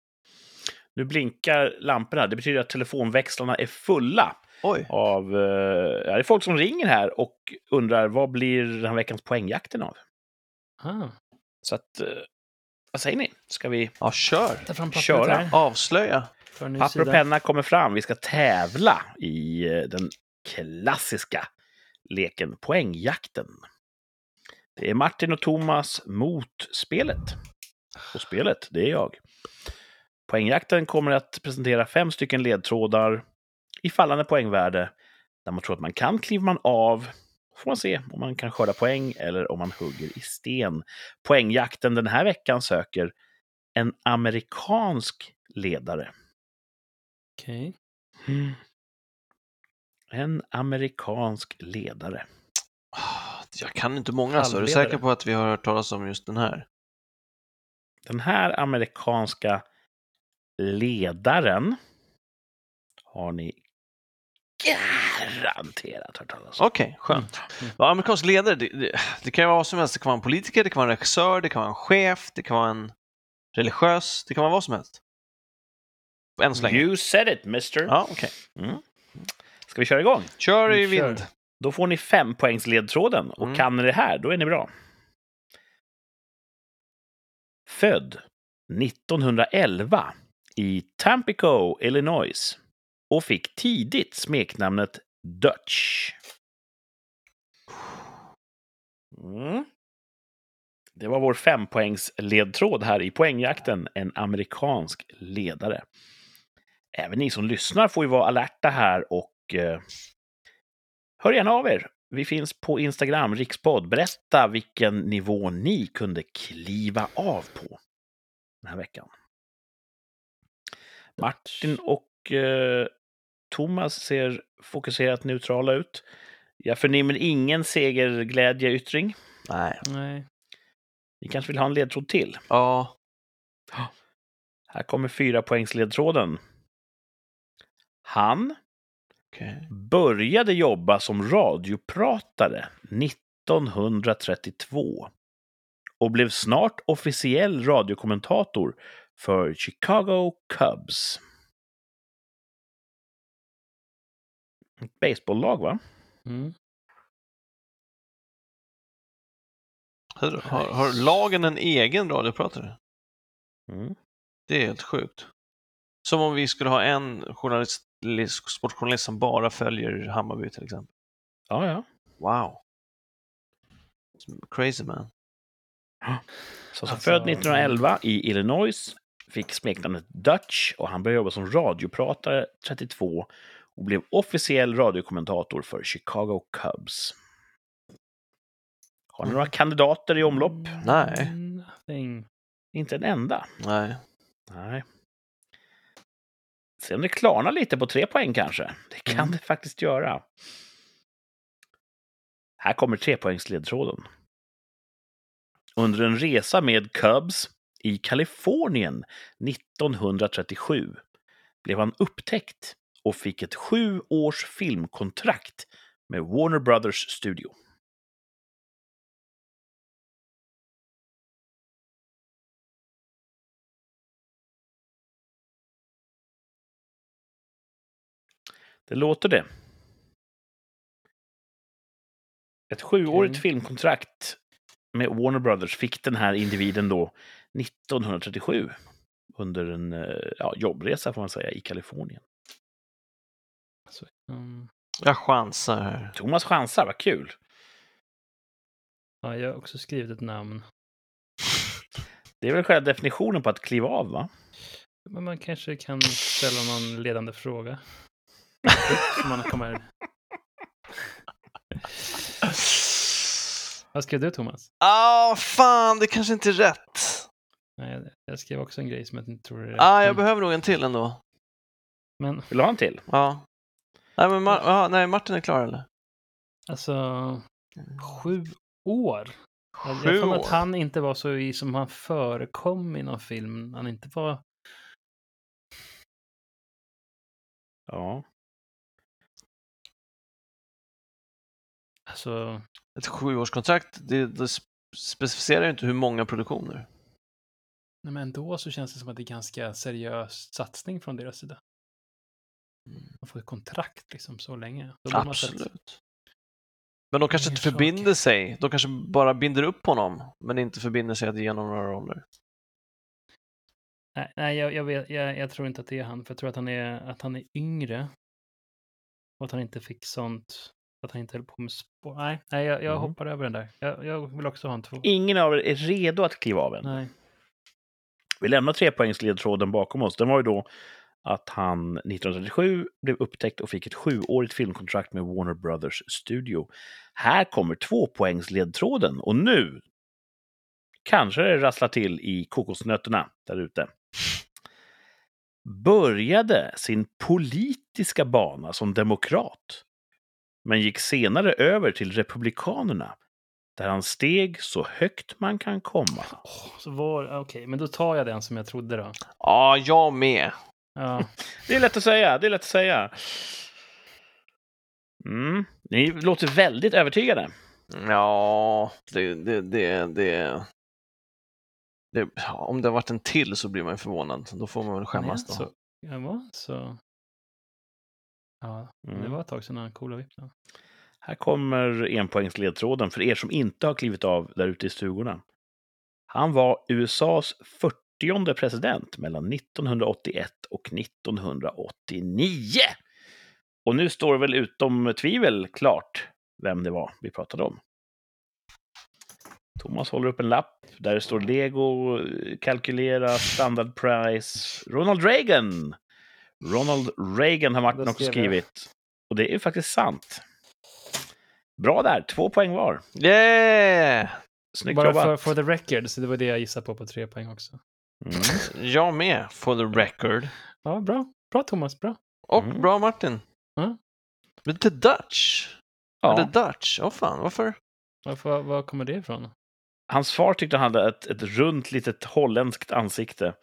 C: Nu blinkar lamporna. Det betyder att telefonväxlarna är fulla
A: Oj.
C: av... Eh, ja, det är folk som ringer här och undrar vad blir den här veckans poängjakten av?
B: Ah,
C: Så att... Eh, vad säger ni? Ska vi...
A: Ja, kör.
B: ta fram
C: Köra.
B: här.
A: Avslöja.
C: Papper och penna kommer fram. Vi ska tävla i eh, den klassiska leken Poängjakten. Det är Martin och Thomas mot spelet. Och spelet, det är jag. Poängjakten kommer att presentera fem stycken ledtrådar i fallande poängvärde. När man tror att man kan kliver man av. Får man se om man kan skörda poäng eller om man hugger i sten. Poängjakten den här veckan söker en amerikansk ledare.
B: Okej.
C: En amerikansk ledare.
A: Jag kan inte många, så är du säker på att vi har hört talas om just den här?
C: Den här amerikanska ledaren har ni garanterat hört talas om.
A: Okej, skönt.
B: Mm.
A: Ja, amerikansk ledare, det, det, det kan vara vad som helst. Det kan vara en politiker, det kan vara en regissör, det kan vara en chef, det kan vara en religiös, det kan vara vad som helst. Än så länge.
C: You said it, mister.
A: Ja, okej.
C: Mm. Ska vi köra igång?
A: Kör i
B: Vi kör.
C: Då får ni fem poängs ledtråden och
A: Mm.
C: kan ni det här, då är ni bra. Född 1911 i Tampico, Illinois och fick tidigt smeknamnet Dutch. Mm. Det var vår fempoängs ledtråd här i poängjakten, en amerikansk ledare. Även ni som lyssnar får ju vara alerta här och eh, hör gärna av er. Vi finns på Instagram, Rikspodd. Berätta vilken nivå ni kunde kliva av på den här veckan. Martin och eh, Thomas ser fokuserat neutrala ut. Jag förnimmer ingen segerglädjeyttring.
A: Nej.
B: Nej.
C: Ni kanske vill ha en ledtråd till?
A: Ja.
C: Här kommer fyra poängs ledtråden. Han
A: Okej.
C: började jobba som radiopratare 1932 och blev snart officiell radiokommentator för Chicago Cubs. Ett baseballlag, va?
B: Mm.
A: Har, har, har lagen en egen radiopratare?
C: Mm.
A: Det är helt sjukt. Som om vi skulle ha en journalist, sportjournalist som bara följer Hammarby till exempel.
C: Ja, ja.
A: Wow. Crazy man.
C: Så som
B: Alltså,
C: född 1911 i Illinois, fick smeknamnet Dutch och han började jobba som radiopratare 32 och blev officiell radiokommentator för Chicago Cubs. Har ni några kandidater i omlopp?
A: Nej.
B: Nothing.
C: Inte en enda.
A: Nej.
C: Nej. Se om det klarnar lite på tre poäng kanske. Det kan
B: Mm.
C: det faktiskt göra. Här kommer trepoängsledtråden. Under en resa med Cubs i Kalifornien 1937 blev han upptäckt och fick ett sju års filmkontrakt med Warner Brothers Studio. Det låter det. Ett sjuårigt
B: Okej.
C: filmkontrakt med Warner Brothers fick den här individen då 1937 under en eh, ja, jobbresa får man säga i Kalifornien.
B: Mm.
A: Jag chansar här.
C: Thomas chansar, vad kul!
B: ja, jag har också skrivit ett namn.
C: Det är väl själva definitionen på att kliva av, va?
B: Men man kanske kan ställa någon ledande fråga. Som man kommer... Vad skrev du, Thomas?
A: Ah, fan, det kanske inte är rätt.
B: Nej, jag- skrev också en grej som jag inte tror är rätt.
A: Ah, jag behöver nog en till ändå.
B: Men
C: Vill du ha en till?
A: Ja. Nej, men Mar- ja, nej, Martin är klar eller?
B: alltså, sju år? Jag-
A: Sju
B: jag
A: år?
B: att han inte var så i som han förekom i någon film. Han inte var...
C: Ja.
B: Alltså,
A: Ett sjuårskontrakt, det, det sp- specificerar ju inte hur många produktioner.
B: nej, men ändå så känns det som att det är ganska seriös satsning från deras sida. Man får ett kontrakt liksom så länge. Sett-
A: Absolut. Men de kanske inte
B: saker.
A: förbinder sig. De kanske bara binder upp honom, men inte förbinder sig att ge honom några roller.
B: Nej, nej jag, jag, vet, jag, jag tror inte att det är han, för jag tror att han är, att han är yngre. Och att han inte fick sånt, att han inte höll på med sport. Nej, nej jag, jag
C: Mhm.
B: hoppar över den där. Jag, jag vill också ha en två.
C: Ingen av er är redo att kliva av än.
B: Nej.
C: Vi lämnar trepoängsledtråden bakom oss. Den var ju då att han 1937 blev upptäckt och fick ett sjuårigt filmkontrakt med Warner Brothers Studio. Här kommer tvåpoängsledtråden och nu kanske det rasslar till i kokosnötterna där ute. Började sin politiska bana som demokrat, men gick senare över till Republikanerna, där han steg så högt man kan komma.
B: Så var, okej, men då tar jag den som jag trodde då.
A: Ja, jag med.
B: Ja, [LAUGHS]
C: Det är lätt att säga, det är lätt att säga. Mm. Ni låter väldigt övertygade.
A: Ja, det, det, det, det, det ja, Om det har varit en till så blir man ju förvånad. Då får man väl skämmas då.
B: så. Jag var så. Ja,
C: Mm.
B: det var ett tag sedan han coola vippen.
C: Här kommer enpoängsledtråden för er som inte har klivit av där ute i stugorna. Han var USAs 40 president mellan 1981 och 1989. Och nu står det väl utom tvivel klart vem det var vi pratade om. Thomas håller upp en lapp där det står Lego, kalkylera, standard price, Ronald Reagan. Ronald Reagan har Martin också skrivit. Och det är ju faktiskt sant. Bra där, två poäng var.
A: Yeah!
C: Snyggt
B: Bara
C: jobbat.
B: för, for the record, så det var det jag gissade på på tre poäng också.
C: Mm.
A: Jag med, for the record.
B: Ja, bra. Bra Thomas, bra.
A: Och
C: Mm.
A: bra Martin. Men the Dutch?
C: Ja.
A: The Dutch? Åh fan, varför?
B: Varför, var kommer det ifrån?
C: Hans far tyckte han hade ett, ett runt litet holländskt ansikte.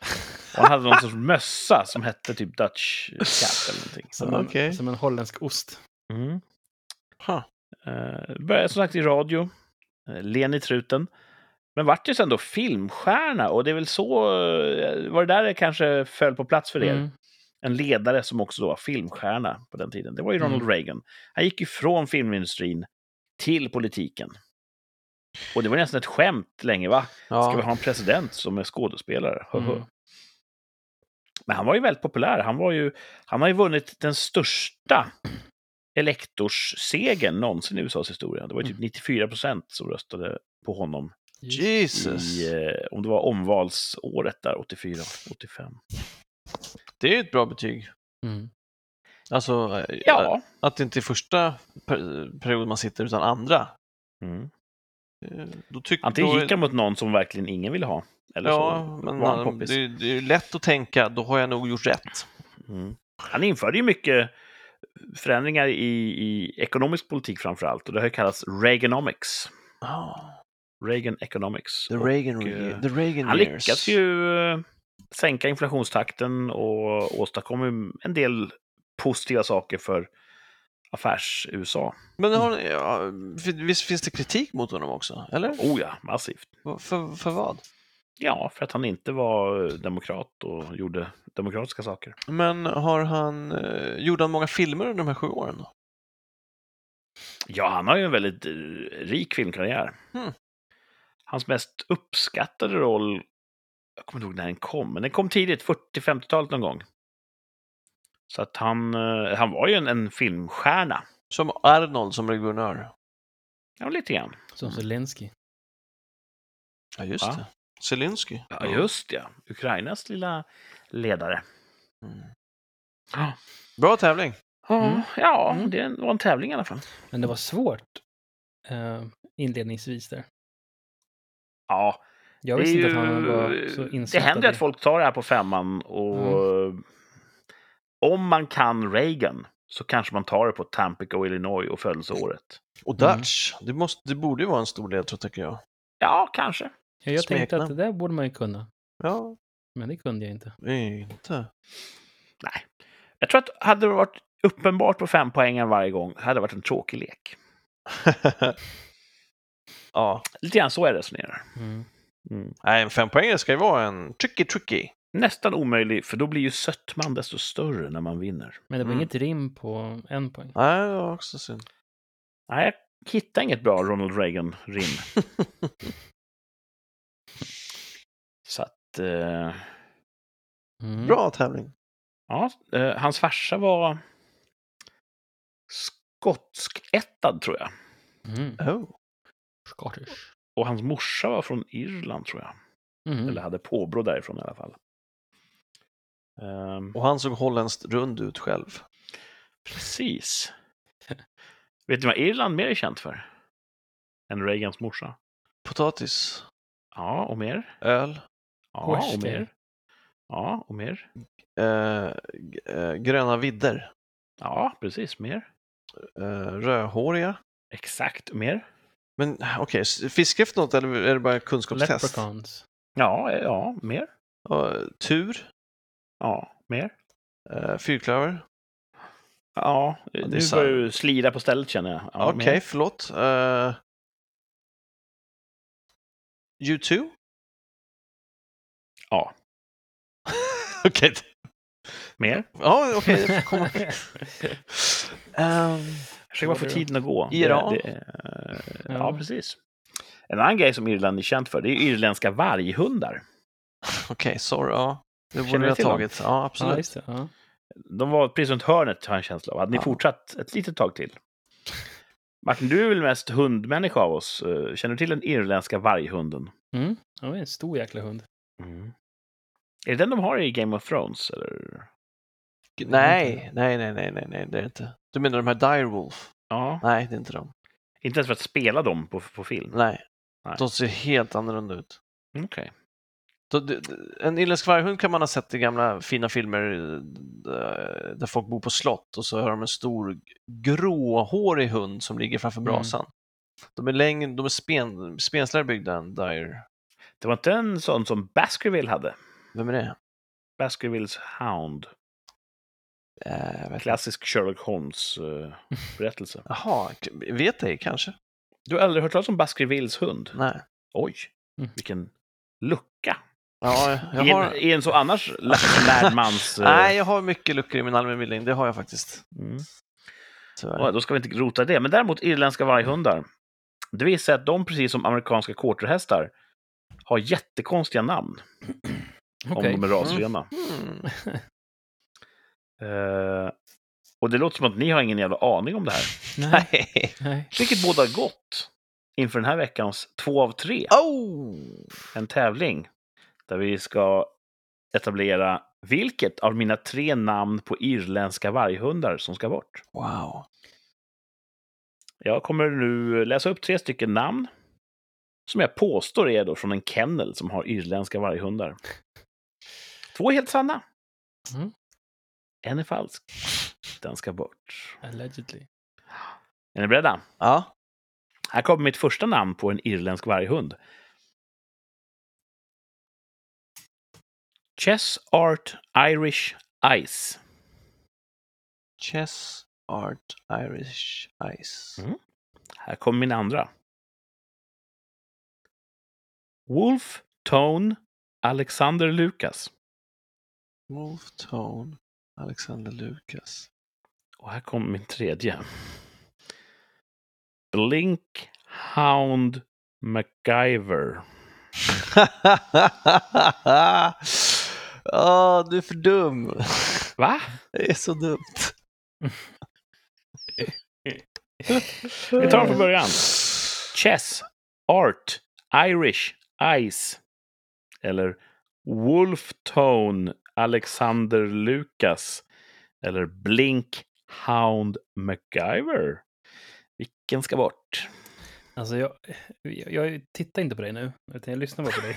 C: Och han hade någon sorts [LAUGHS] mössa som hette typ Dutch cap eller någonting.
B: Som, en,
A: Okej.
B: som en holländsk ost.
C: Mm.
A: Huh.
C: Uh, började som sagt i radio, uh, len i truten. Men vart ju sen då filmstjärna och det är väl så, uh, var det där det kanske föll på plats för er?
B: Mm.
C: En ledare som också då var filmstjärna på den tiden. Det var ju Ronald
B: Mm.
C: Reagan. Han gick ju från filmindustrin till politiken. Och det var nästan ett skämt länge, va? Ska vi
A: Ja.
C: ha en president som är skådespelare?
B: Mm.
C: Men han var ju väldigt populär. Han, var ju, han har ju vunnit den största elektorssegern någonsin i USAs historia. Det var ju typ 94 procent som röstade på honom
A: Jesus.
C: i, eh, om det var omvalsåret där, 84, 85.
A: Det är ju ett bra betyg.
B: Mm.
A: Alltså, eh,
C: Ja.
A: att det inte är första per- perioden man sitter utan andra.
C: Mm.
A: Eh, Då tyck,
C: Antingen
A: då,
C: gick han mot någon som verkligen ingen ville ha. Eller
A: Ja,
C: så
A: men
C: var han
A: han,
C: poppis.
A: det, det är ju lätt att tänka, då har jag nog gjort rätt.
C: Mm. Han införde ju mycket förändringar i, i ekonomisk politik framför allt. Och det har ju kallats Reaganomics. Reagan Economics.
A: The
C: Och,
A: Reagan,
C: eh,
A: the Reagan
C: Han
A: years.
C: lyckas ju eh, sänka inflationstakten och åstadkommer ju en del positiva saker för affärs-USA.
A: Men har, ja, visst finns det kritik mot honom också? Eller?
C: Oh ja, massivt.
A: För, för vad?
C: Ja, för att han inte var demokrat och gjorde demokratiska saker.
A: Men har han, eh, gjorde han många filmer under de här sju åren? då?
C: Ja, han har ju en väldigt eh, rik filmkarriär.
A: Hmm.
C: Hans mest uppskattade roll, jag kommer inte ihåg när den kom, men den kom tidigt, 40-50-talet någon gång. Så att han, eh, han var ju en, en filmstjärna.
A: Som Arnold som guvernör?
C: Ja, lite grann.
B: Som Zelensky.
A: Ja, just
C: Va?
A: det. Zelensky.
C: Ja, just det. Ukrainas lilla ledare.
A: Mm.
C: Ja,
A: Bra tävling.
B: Mm.
C: ja
B: Mm.
C: det var en tävling i alla fall.
B: Men det var svårt eh, inledningsvis där.
C: Ja,
B: Jag
C: det,
B: visste
C: ju,
B: inte att han var så
C: det
B: insatt.
C: händer ju
B: i-
C: att folk tar det här på femman och om man kan Reagan så kanske man tar det på Tampico, Illinois och födelseåret.
A: Och
B: Mm.
A: Dutch, det, måste, det borde ju vara en stor ledtråd tycker jag.
C: Ja, kanske.
B: Ja, jag tänkte
A: smeknamn.
B: att det där borde man ju kunna.
A: Ja,
B: Men det kunde jag inte.
A: inte.
C: Nej. Jag tror att hade det varit uppenbart på fem poängen varje gång hade det varit en tråkig lek. [LAUGHS]
A: ja,
C: Lite grann så jag resonerar.
B: Mm.
C: Mm.
A: nej, en fempoängare ska ju vara en tricky tricky.
C: Nästan omöjlig, för då blir ju sötman desto större när man vinner.
B: Men det var
A: Mm.
B: inget rim på en poäng.
A: Nej, det var också synd.
C: Nej, jag hittar inget bra Ronald Reagan-rim. [LAUGHS] Så att... Eh,
B: Mm.
A: Bra tävling.
C: ja, eh, hans farsa var skotsk-ättad, tror jag.
B: Mm.
A: Oh.
B: Scottish.
C: Och hans morsa var från Irland, tror jag.
B: Mm.
C: Eller hade påbrå därifrån i alla fall. Ehm,
A: Och han såg holländskt rund ut själv.
C: precis. [LAUGHS] Vet ni vad Irland mer är känt för? Än Reagans morsa?
A: Potatis,
C: Ja, och mer?
A: öl,
C: Ja, och mer? Ja, och mer?
A: eh, eh, gröna vidder,
C: Ja, precis. Mer?
A: eh, rödhåriga.
C: Exakt. Mer?
A: Men okej, okay, fiskar efter något eller är det bara kunskapstest?
B: Leprechauns.
C: Ja, eh, ja, mer?
A: Ja, tur,
C: Ja, mer?
A: eh, fyrklöver.
C: Ja,
A: det är
C: nu börjar du slira på stället känner jag. Ja,
A: okej,
C: mer?
A: förlåt. Uh, U2?
C: Ja. [LAUGHS]
A: okej.
C: Mer?
A: Ja, okej. jag får komma- [LAUGHS] Ehm,
C: Försöker bara få tiden att gå.
A: Iran.
C: Det, det, ja,
B: Ja.
C: precis. En annan grej som Irland är känt för, det är irländska varghundar.
A: Okej, sorry. Ja. Det
C: Känner
A: borde
C: du
A: jag ha
C: till dem?
A: tagit. Ja,
B: Ja,
A: absolut.
B: just det. Ja.
C: De var precis runt hörnet, har jag en känsla av. Hade ni
A: Ja.
C: fortsatt ett litet tag till? Martin, du är väl mest hundmänniska av oss. Eh, Känner du till den irländska varghunden?
B: Mm. Ja, det är en stor jäkla hund.
C: Är det den de har i Game of Thrones? Eller?
A: Nej, nej, nej, nej, nej, nej, det är det inte. Du menar de här Direwolf?
C: Ja,
A: Nej, det är inte de.
C: inte ens för att spela dem på, på film.
A: Nej.
C: Nej.
A: De ser helt annorlunda ut.
C: Okej.
A: Det- En irländsk varghund kan man ha sett i gamla fina filmer eh, där folk bor på slott och så har de en stor gråhårig hund som ligger framför
B: Mm.
A: brasan. De är, längre, de är spen, spensligare byggda än Dire.
C: Det var inte en sån som Baskerville hade?
A: Vem är det?
C: Baskervilles Hound.
A: Eh, inte.
C: Klassisk Sherlock Holmes-berättelse. [LAUGHS]
A: Jaha, k- vet ej kanske?
C: du har aldrig hört talas om Baskervilles hund?
A: Nej.
C: Oj,
B: Mm.
C: vilken lucka.
A: Ja, jag
C: I, en,
A: har...
C: I en så annars lä- lärd mans... [LAUGHS] eh,
A: Nej, jag har mycket luckor i min allmänbildning. Det har jag faktiskt.
C: Mm. Ja, då ska vi inte rota det. Men däremot irländska varghundar. Det visar sig att de, precis som amerikanska quarterhästar, har jättekonstiga namn. Om
B: Okej.
C: de är rasrena.
A: Mm. [LAUGHS]
C: Eh, och det låter som att ni har ingen jävla aning om det här. [LAUGHS]
B: Nej.
A: Nej.
B: Nej.
C: Vilket båda gott inför den här veckans två av tre.
A: Oh!
C: En tävling där vi ska etablera vilket av mina tre namn på irländska varghundar som ska bort.
A: Wow.
C: Jag kommer nu läsa upp tre stycken namn som jag påstår är då från en kennel som har irländska varghundar. [LAUGHS] Två är helt sanna.
B: Mm.
C: En är falsk. Den ska bort.
B: Allegedly.
C: Är ni beredda?
A: Ja.
C: Här kommer mitt första namn på en irländsk varghund. Chess Art Irish Ice.
A: Chess Art Irish Ice.
C: Mm. Här kommer min andra. Wolf Tone Alexander Lukas.
A: Wolf Tone Alexander Lukas.
C: Och här kommer min tredje. Blink Hound MacGyver. [LAUGHS]
A: Ja, du är för dum.
C: Va?
A: Det är så dumt.
C: Vi tar dem från början. Chess Art Irish Ice. Eller Wolf Tone Alexander Lukas. Eller Blink Hound MacGyver. Vilken ska bort?
B: Alltså, jag, jag, jag tittar inte på dig nu, utan jag lyssnar bara på dig.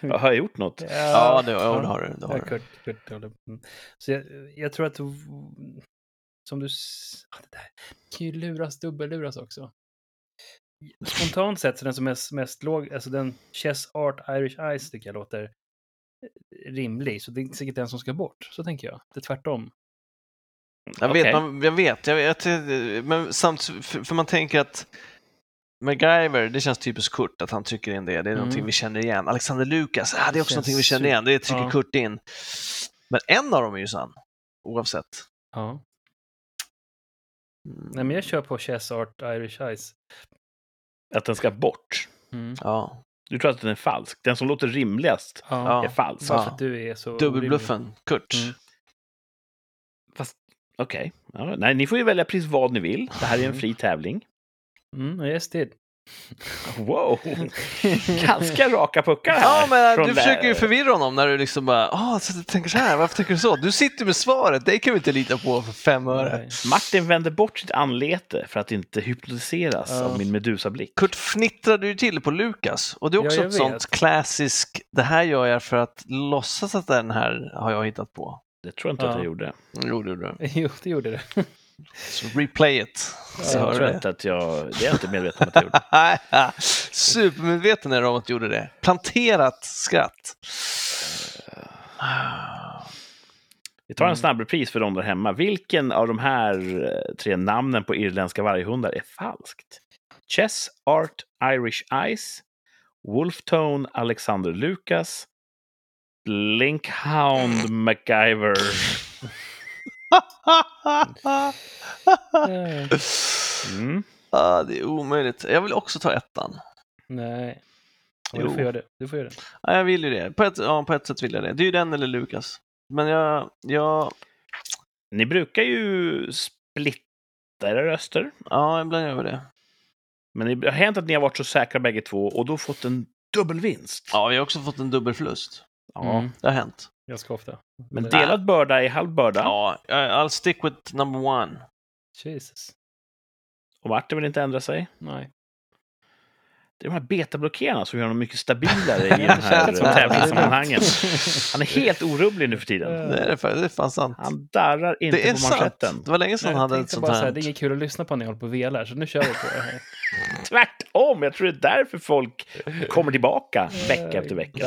C: Jag har jag gjort något?
A: Ja, det, ja, det har du. Det har
B: Ja. Kurt, Kurt. Mm. Så jag, jag tror att som du... ah, Det där kan ju luras, dubbelluras också. Spontant sett så den som är mest, mest låg, alltså den Chess Art Irish Ice tycker jag låter eh, rimlig, så det är säkert den som ska bort. Så tänker jag. Det är tvärtom.
A: Jag vet,
C: Okej.
A: man, jag vet, jag vet, men samtidigt, för, för man tänker att MacGyver, det känns typiskt Kurt att han trycker in det. Det är
B: Mm.
A: någonting vi känner igen. Alexander Lukas, ah, det är också
B: Känns
A: någonting vi känner igen. Det trycker
B: Ja.
A: Kurt in. Men en av dem är ju sann, oavsett.
B: Ja.
A: Mm.
B: Nej, men jag kör på Chess Art Irish Ice.
C: Att den ska bort?
B: Mm.
A: Ja,
C: Du tror att den är falsk? Den som låter rimligast
B: Ja.
C: är falsk?
A: Ja.
B: att du är så...
A: dubbelbluffen, Kurt.
B: Mm.
C: Fast okej. Ja, nej, ni får ju välja precis vad ni vill. Det här är en fri tävling.
B: Mm, yes, det.
C: Wow! [LAUGHS] Ganska raka puckar här.
A: Ja, men
C: från
A: du försöker ju förvirra honom när du liksom bara, ah, så du tänker så här, varför tänker du så? Du sitter med svaret, det kan vi inte lita på för fem öre.
C: Martin vänder bort sitt anlete för att inte hypnotiseras
B: Ja.
C: av min medusablick.
A: Kurt fnittrade ju till på Lukas och det är
B: Ja,
A: också
B: jag
A: ett sånt
B: vet.
A: klassisk, det här gör jag för att låtsas att den här har jag hittat på.
C: Det tror jag inte att
B: Ja.
C: jag gjorde.
A: Jo, det gjorde du. [LAUGHS]
B: Jo, det gjorde det.
A: Så replay it. Så
C: jag tror inte att jag... Det är jag inte medveten om att jag gjorde. [LAUGHS]
A: Supermedveten är du om att du gjorde det. Planterat skratt.
C: Vi tar en
B: Mm.
C: snabb repris för de där hemma. Vilken av de här eh, tre namnen på irländska varghundar är falskt? Chess Art Irish Ice, Wolftone Alexander Lukas, Blinkhound MacGyver. Mm.
A: ah, det är omöjligt. Jag vill också ta ettan.
B: Nej.
A: Jo.
B: du får göra det. Du får göra det.
A: Ja, jag vill ju det. På ett, ja, på ett sätt vill jag det. Det är ju den eller Lukas. Men jag, jag,
C: Ni brukar ju splitta era röster.
A: ja, ibland gör vi det.
C: Men det har hänt att ni har varit så säkra bägge två och då fått en dubbelvinst.
A: Ja, vi har också fått en dubbelförlust.
C: Ja.
B: Mm.
A: Det har hänt.
B: Ganska ofta.
C: Men delad börda är halv börda.
A: Ja, I'll stick with number one.
B: Jesus.
C: Och Martin vill inte ändra sig.
B: Nej.
C: Det är de här betablockerarna som gör honom mycket stabilare i [LAUGHS] de
A: Det
C: här tävlingssammanhangen. [LAUGHS] Han är helt orubblig nu för tiden.
A: Det är, det, det är fan sant.
C: Han darrar inte
A: Det är
C: på
A: sant.
C: manschetten.
A: Det var länge sedan
B: Jag
A: han hade ett sånt
B: bara så här,
A: här.
B: det är inget kul att lyssna på när jag håller på och velar, så nu kör vi på det här. [LAUGHS]
C: Tvärtom! Jag tror det är därför folk kommer tillbaka vecka efter vecka.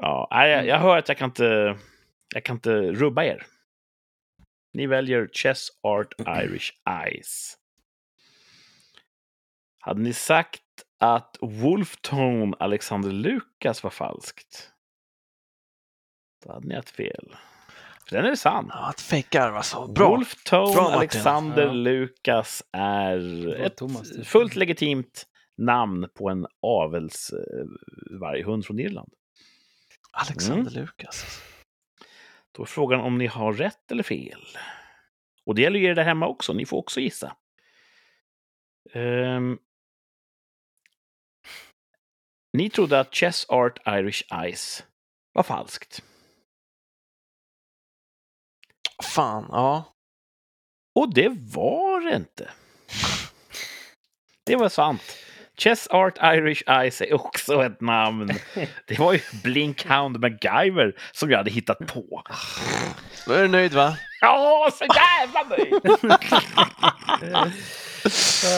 C: Ja, jag, jag hör att jag kan inte, jag kan inte rubba er. Ni väljer Chess Art [CLEARS THROAT] Irish Eyes. Hade ni sagt att Wolftone Alexander Lukas var falskt? Då hade ni haft fel. För den är sann.
A: Ja, att fejkar alltså. Bra.
C: Wolftone
A: Bra.
C: Alexander
B: Ja.
C: Lukas är
B: Bra,
C: ett
B: Thomas,
C: fullt legitimt namn på en avelsvarghund från Irland.
A: Alexander
C: Mm.
A: Lukas.
C: Då är frågan om ni har rätt eller fel. Och det gäller ju er där hemma också. Ni får också gissa. Ehm. ni trodde att Chess Art Irish Eyes var falskt.
A: Fan, ja.
C: Och det var det inte. Det var sant. Chess Art Irish Eyes är också ett namn. Det var ju Blinkhound MacGyver som jag hade hittat på.
A: Då är du nöjd va?
C: Ja, så jävla nöjd!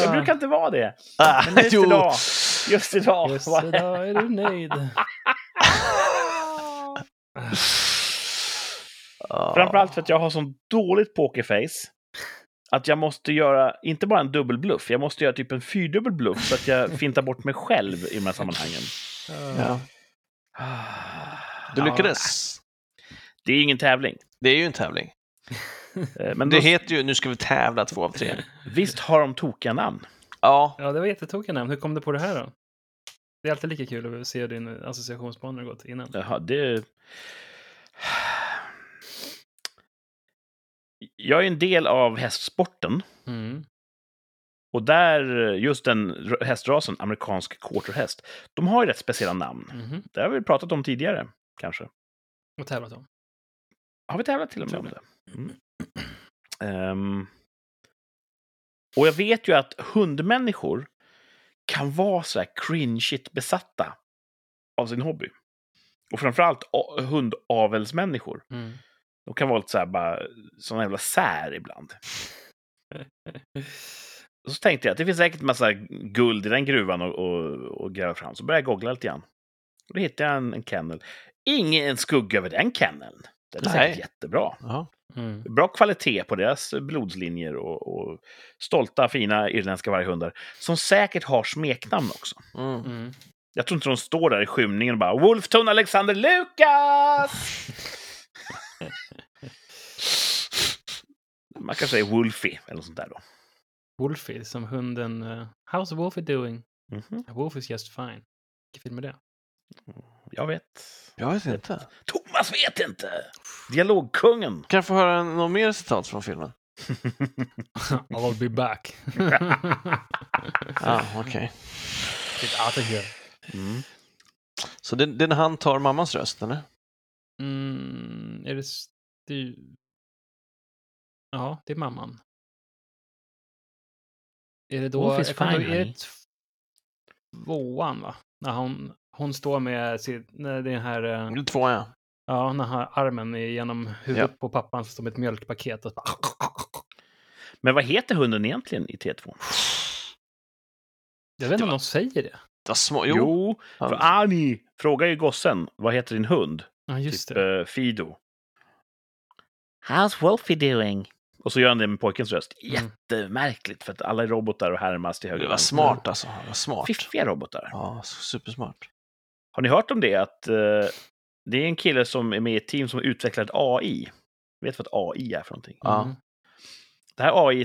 C: Jag brukar inte vara det.
A: Ah,
C: Men just idag, just idag.
B: Just idag är du nöjd.
C: Framförallt för att jag har sån dåligt pokerface. Att jag måste göra, inte bara en dubbelbluff, jag måste göra typ en fyrdubbel bluff så att jag [LAUGHS] fintar bort mig själv i de här sammanhangen.
A: Ja. Du lyckades.
C: Det är ingen tävling.
A: Det är ju en tävling.
C: Eh, Men
A: Det
C: då,
A: heter ju Nu ska vi tävla två av tre. [LAUGHS]
C: visst har de tokiga namn?
A: Ja,
B: Ja, det var jättetokiga namn. Hur kom du på det här då? Det är alltid lika kul att se din associationsbana har gått innan.
C: Jaha, det... Jag är en del av hästsporten.
B: Mm.
C: Och där, just den hästrasen, amerikansk quarterhäst, de har ju rätt speciella namn.
B: Mhm.
C: Det har vi pratat om tidigare, kanske.
B: Och tävlat om.
C: Har vi tävlat till och med om det? Mm. Ehm, och jag vet ju att hundmänniskor kan vara så här cringeigt besatta av sin hobby. Och framförallt hundavelsmänniskor.
B: Mm.
C: De kan vara lite så här bara, såna jävla sär ibland. Och [LAUGHS] så tänkte jag att det finns säkert massa guld i den gruvan och, och, och gräva fram. Så började jag googla lite grann. Och då hittade jag en, en kennel. Ingen skugga över den kenneln. Den är
A: Nej.
C: säkert jättebra.
B: Mm.
C: Bra kvalitet på deras blodslinjer och, och stolta, fina irländska varghundar. Som säkert har smeknamn också.
A: Mm.
B: Mm.
C: Jag tror inte de står där i skymningen och bara Wolfton Alexander Lukas! [LAUGHS] [LAUGHS] Man kanske säger Wolfie eller något sånt där då.
B: Wolfie, som hunden... Uh, How's Wolfie doing?
C: Mhm,
B: Wolf is just fine. Vilken film är det?
C: Jag vet.
A: Jag vet inte.
C: Thomas vet inte! Dialogkungen.
A: Kan jag få höra något mer citat från filmen? [LAUGHS]
B: I'll be back.
A: Ja, [LAUGHS] okej.
B: Get out of here.
C: Mm.
A: Så är när han tar mammas röst, eller?
B: Mm, är det styr... Ja, det är mamman. Är det då...
C: Wolf is fine,
B: ihåg, är det tvåan, va? När hon, hon står med sin, när det här... eh,
A: Det är två, ja.
B: Ja, när han armen genom huvudet på pappan som ett mjölkpaket. Och... [LAUGHS]
C: Men vad heter hunden egentligen i T2?
B: Jag vet inte om de säger det.
A: Det små,
C: Jo,
A: jo.
C: för
A: Han,
C: Ani frågar ju gossen vad heter din hund?
B: Ja, just
C: typ
B: det.
C: eh, Fido. How's Wolfie doing? Och så gör han det med pojkens röst.
B: Mm.
C: Jättemärkligt, för att alla är robotar och härmas till höger
A: det var smart alltså. Det var smart.
C: Fiffiga robotar.
A: Ja, supersmart.
C: Har ni hört om det? Att eh, det är en kille som är med i ett team som utvecklar ett AI. Vet vad ett AI är för någonting?
A: Ja.
B: Mm.
C: Det här AI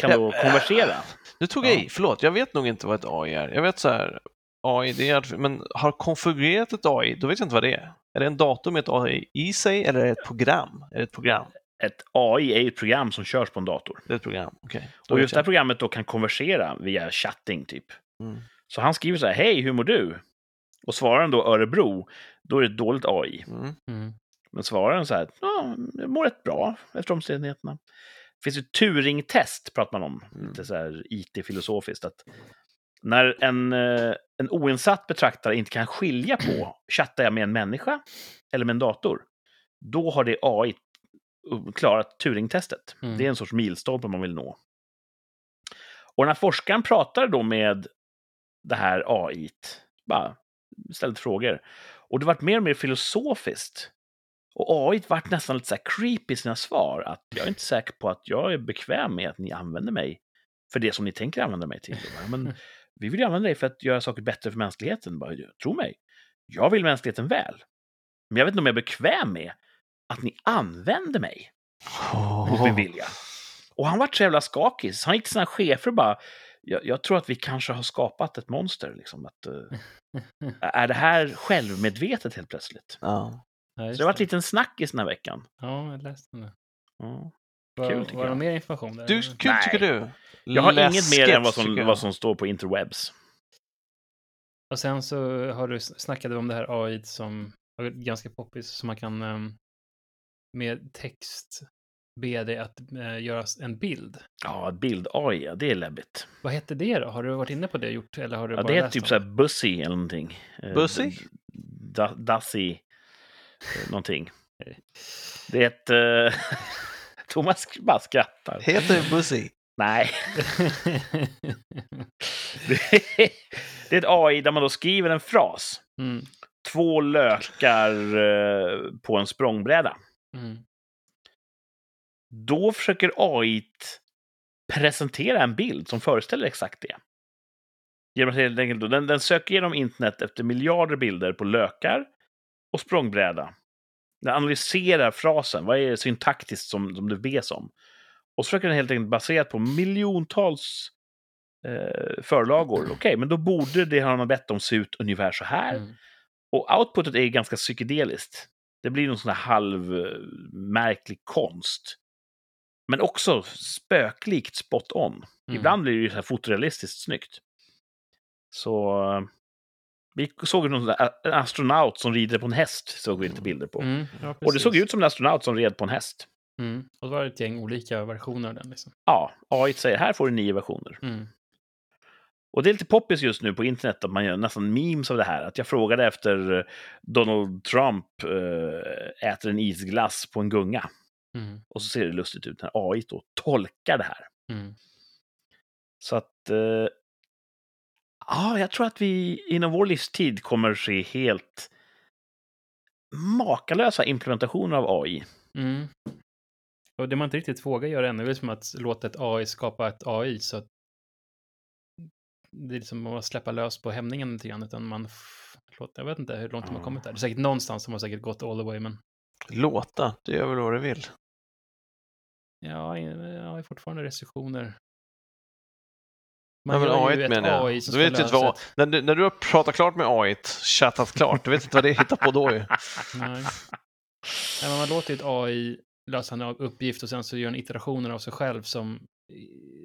C: kan då
A: Ja,
C: konversera.
A: Nu tog jag
C: Ja.
A: i, förlåt, jag vet nog inte vad ett AI är. Jag vet så här, AI, det är, men har konfigurerat ett AI, då vet jag inte vad det är. Är det en dator med ett AI i sig eller är det ett program? Är det ett program?
C: Ett AI är ju ett program som körs på en dator.
A: Det är ett program, okej. Då
C: Och just det här programmet då kan konversera via chatting, typ.
A: Mm.
C: Så han skriver så här, hej, hur mår du? Och svarar han då Örebro, då är det ett dåligt AI.
A: Mm.
B: Mm.
C: Men svarar han så här, ja, jag mår rätt bra efter omständigheterna. Det finns ju Turing-test, pratar man om,
A: Mm.
C: lite så här IT-filosofiskt. Att när en, eh, en oinsatt betraktare inte kan skilja på, [CLEARS THROAT] chattar jag med en människa eller med en dator? Då har det AI klarat Turing-testet.
B: Mm.
C: Det är en sorts milstolpe man vill nå. Och den här forskaren pratar då med det här AI, bara ställde frågor. Och det vart mer och mer filosofiskt. Och AI vart nästan lite så här creepy i sina svar. Att jag är inte säker på att jag är bekväm med att ni använder mig för det som ni tänker använda mig till. [LAUGHS] Men vi vill ju använda dig för att göra saker bättre för mänskligheten. Bara, tro mig, jag vill mänskligheten väl. Men jag vet inte om jag är bekväm med att ni använder mig mot min vilja. Och han vart så jävla skakig, så han gick till sina chefer och bara, jag, jag tror att vi kanske har skapat ett monster. Liksom, att, eh, [LAUGHS] är det här självmedvetet helt plötsligt?
A: Ja.
C: Så det var en liten snackis den här veckan.
B: Ja, jag läste den.
C: Ja. Kul, tycker
B: var det
C: jag.
B: mer information där?
A: Du, kul
C: Nej.
A: tycker du?
C: Jag har inget
A: Läskigt,
C: mer än vad som, vad som står på interwebs.
B: Och sen så har du snackade om det här AI som är ganska poppis, som man kan ehm, med text be dig att eh, göra en bild.
C: Ja, bild-AI, ja, det är läbbigt.
B: Vad hette det då? Har du varit inne på det och gjort eller har du
C: Ja,
B: bara
C: det är typ så här Bussy eller någonting. Eh,
A: Bussy?
C: d- Da, Dassy, eh, någonting. [LAUGHS] Det är ett... [LAUGHS] [LAUGHS] Thomas bara skrattar.
A: Heter det Bussy?
C: Nej. [LAUGHS] Det är, ett AI där man då skriver en fras.
B: mm,
C: Två lökar eh, på en språngbräda.
B: mm,
C: Då försöker AI presentera en bild som föreställer exakt det. Genom att den, den söker genom internet efter miljarder bilder på lökar och språngbräda. Den analyserar frasen, vad är det syntaktiskt som, som det bes om? Och så försöker den helt enkelt baserat på miljontals eh, förlagor. Okej, men då borde det han har bett om se ut ungefär så här.
B: mm.
C: Och outputet är ganska psykedeliskt. Det blir någon sån här halvmärklig konst. Men också spöklikt spot on.
B: Mm.
C: Ibland blir det ju så här fotorealistiskt snyggt. Så eh, vi såg någon en astronaut som rider på en häst, såg vi lite bilder på.
B: Mm, ja,
C: Och det såg ut som en astronaut som red på en häst.
B: Mm. Och då var det ett gäng olika versioner av den. Liksom.
C: Ja, AI säger här får du nio versioner.
B: Mm.
C: Och det är lite poppis just nu på internet att man gör nästan memes av det här. Att jag frågade efter eh, Donald Trump eh, äter en isglass på en gunga.
B: Mm.
C: Och så ser det lustigt ut när AI då tolkar det här.
B: Mm.
C: Så att... Eh, ja, jag tror att vi inom vår livstid kommer se helt makalösa implementationer av AI.
B: Mm. Och det man inte riktigt vågar göra ännu är som att låta ett AI skapa ett AI så att det är liksom att släppa lös på hämningen lite grann, utan man låter, jag vet inte hur långt de har kommit där. Det är säkert någonstans som har säkert gått all the way, men
A: Låta, det gör väl vad det vill.
B: ja, jag har fortfarande restriktioner.
A: Men
B: gör ju
A: AI
B: ett
A: menar.
B: AI som
A: Du vet inte vad, när, du, när du har pratat klart med AI, chattat klart, du vet inte vad det hittar på då ju. [LAUGHS]
B: Nej. Nej, men man låter ju ett AI lösa en uppgift och sen så gör den iterationer av sig själv som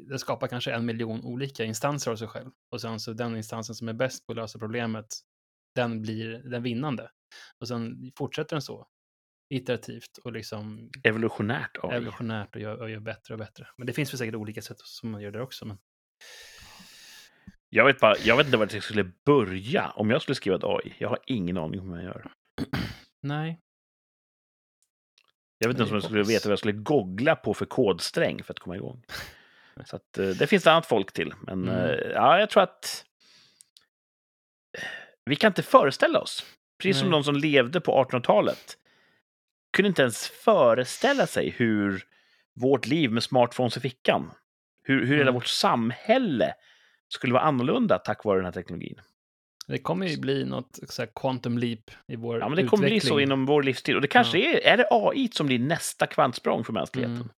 B: det skapar kanske en miljon olika instanser av sig själv. Och sen så den instansen som är bäst på att lösa problemet, den blir den vinnande. Och sen fortsätter den så, iterativt och liksom
C: Evolutionärt AI.
B: evolutionärt och gör, och gör bättre och bättre. Men det finns väl säkert olika sätt som man gör det också. Men...
C: Jag vet, bara, jag vet inte vart jag skulle börja om jag skulle skriva ett AI. Jag har ingen aning om hur jag gör. [CLEARS THROAT]
B: Nej.
C: Jag vet inte ens om jag skulle veta vad jag skulle googla på för kodsträng för att komma igång. [LAUGHS] Så att, eh, det finns annat folk till. Men
B: Mm.
C: eh, ja, jag tror att vi kan inte föreställa oss. Precis som
B: Nej.
C: de som levde på 1800-talet kunde inte ens föreställa sig hur vårt liv med smartphones i fickan, hur, hur hela
B: Mm.
C: vårt samhälle skulle vara annorlunda tack vare den här teknologin.
B: Det kommer ju bli något så här quantum leap i vår
C: Ja, men det kommer bli så
B: utveckling.
C: inom vår livstid. Och det kanske är, är det AI som blir nästa kvantsprång för mänskligheten?
B: Mm.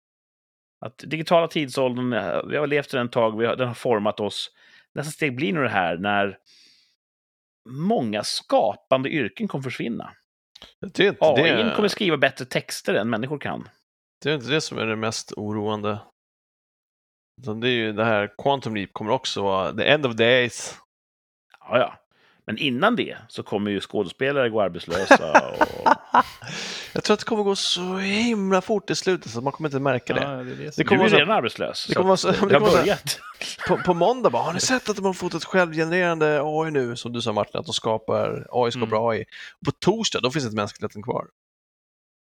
C: Att digitala tidsåldern, eh, vi har levt i den ett tag, vi har, den har format oss. Nästa steg blir nog det här när många skapande yrken kommer försvinna.
A: Det
C: AI
A: det,
C: kommer skriva bättre texter än människor kan.
A: det, är inte det som är det mest oroande. Utan det är ju det här, Quantum Leap kommer också vara the end of days.
C: Ja, ja. Men innan det så kommer ju skådespelare gå arbetslösa. [LAUGHS] Och...
A: Jag tror att det kommer gå så himla fort i slutet så man kommer inte märka det.
B: Ja, det, är det,
A: Det kommer
C: Du är
A: vara så-
C: redan arbetslös.
A: det
C: så
A: kommer så-
C: eh,
A: det
C: har börjat.
A: På, på måndag bara, har ni sett att de har fått ett självgenererande AI nu? Som du sa Martin, att de skapar, AI skapar
B: Mm.
A: AI. På torsdag, då finns inte mänskligheten kvar.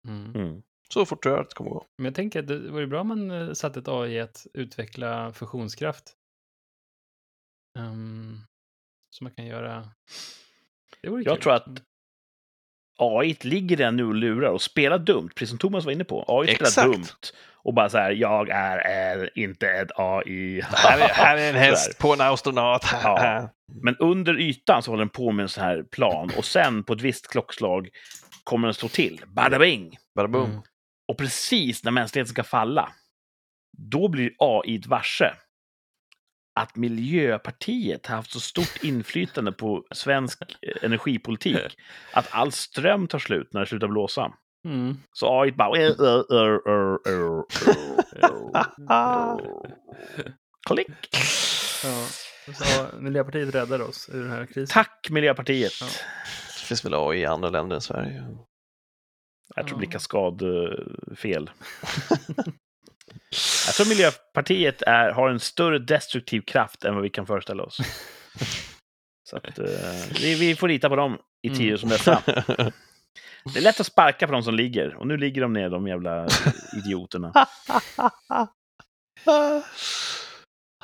B: Mm.
C: Mm.
A: Så fort tror jag att det kommer gå.
B: Men jag tänker att det vore bra om man eh, satte ett AI att utveckla fusionskraft. Um, så man kan göra... Det vore
C: Jag
B: kul.
C: tror att AI ligger där nu och lurar och spelar dumt, precis som Thomas var inne på. AI spelar
A: Exakt.
C: dumt och bara så här, jag är, är inte ett AI.
A: Här är, här är en [LAUGHS] häst på en astronaut.
C: Ja. Men under ytan så håller den på med en sån här plan och sen på ett visst klockslag kommer den slå till. Bada bing!
A: Bara boom.
B: Mm.
C: Och precis när mänskligheten ska falla, då blir AI ett varse att Miljöpartiet har haft så stort inflytande på svensk eh, energipolitik [LAUGHS] att all ström tar slut när det slutar blåsa.
B: Mm.
C: Så AI bara... Klick!
B: Ja. Så Miljöpartiet räddar oss ur den här krisen.
C: Tack Miljöpartiet!
B: Ja.
A: Det finns väl AI i andra länder än Sverige.
C: Jag tror det blir kaskadfel. [LAUGHS] Jag tror Miljöpartiet är, har en större destruktiv kraft än vad vi kan föreställa oss. [LAUGHS] Så att, eh, vi, vi får lita på dem i tider
B: Mm.
C: som dessa. [LAUGHS] Det är lätt att sparka på de som ligger, och nu ligger de ner, de jävla idioterna.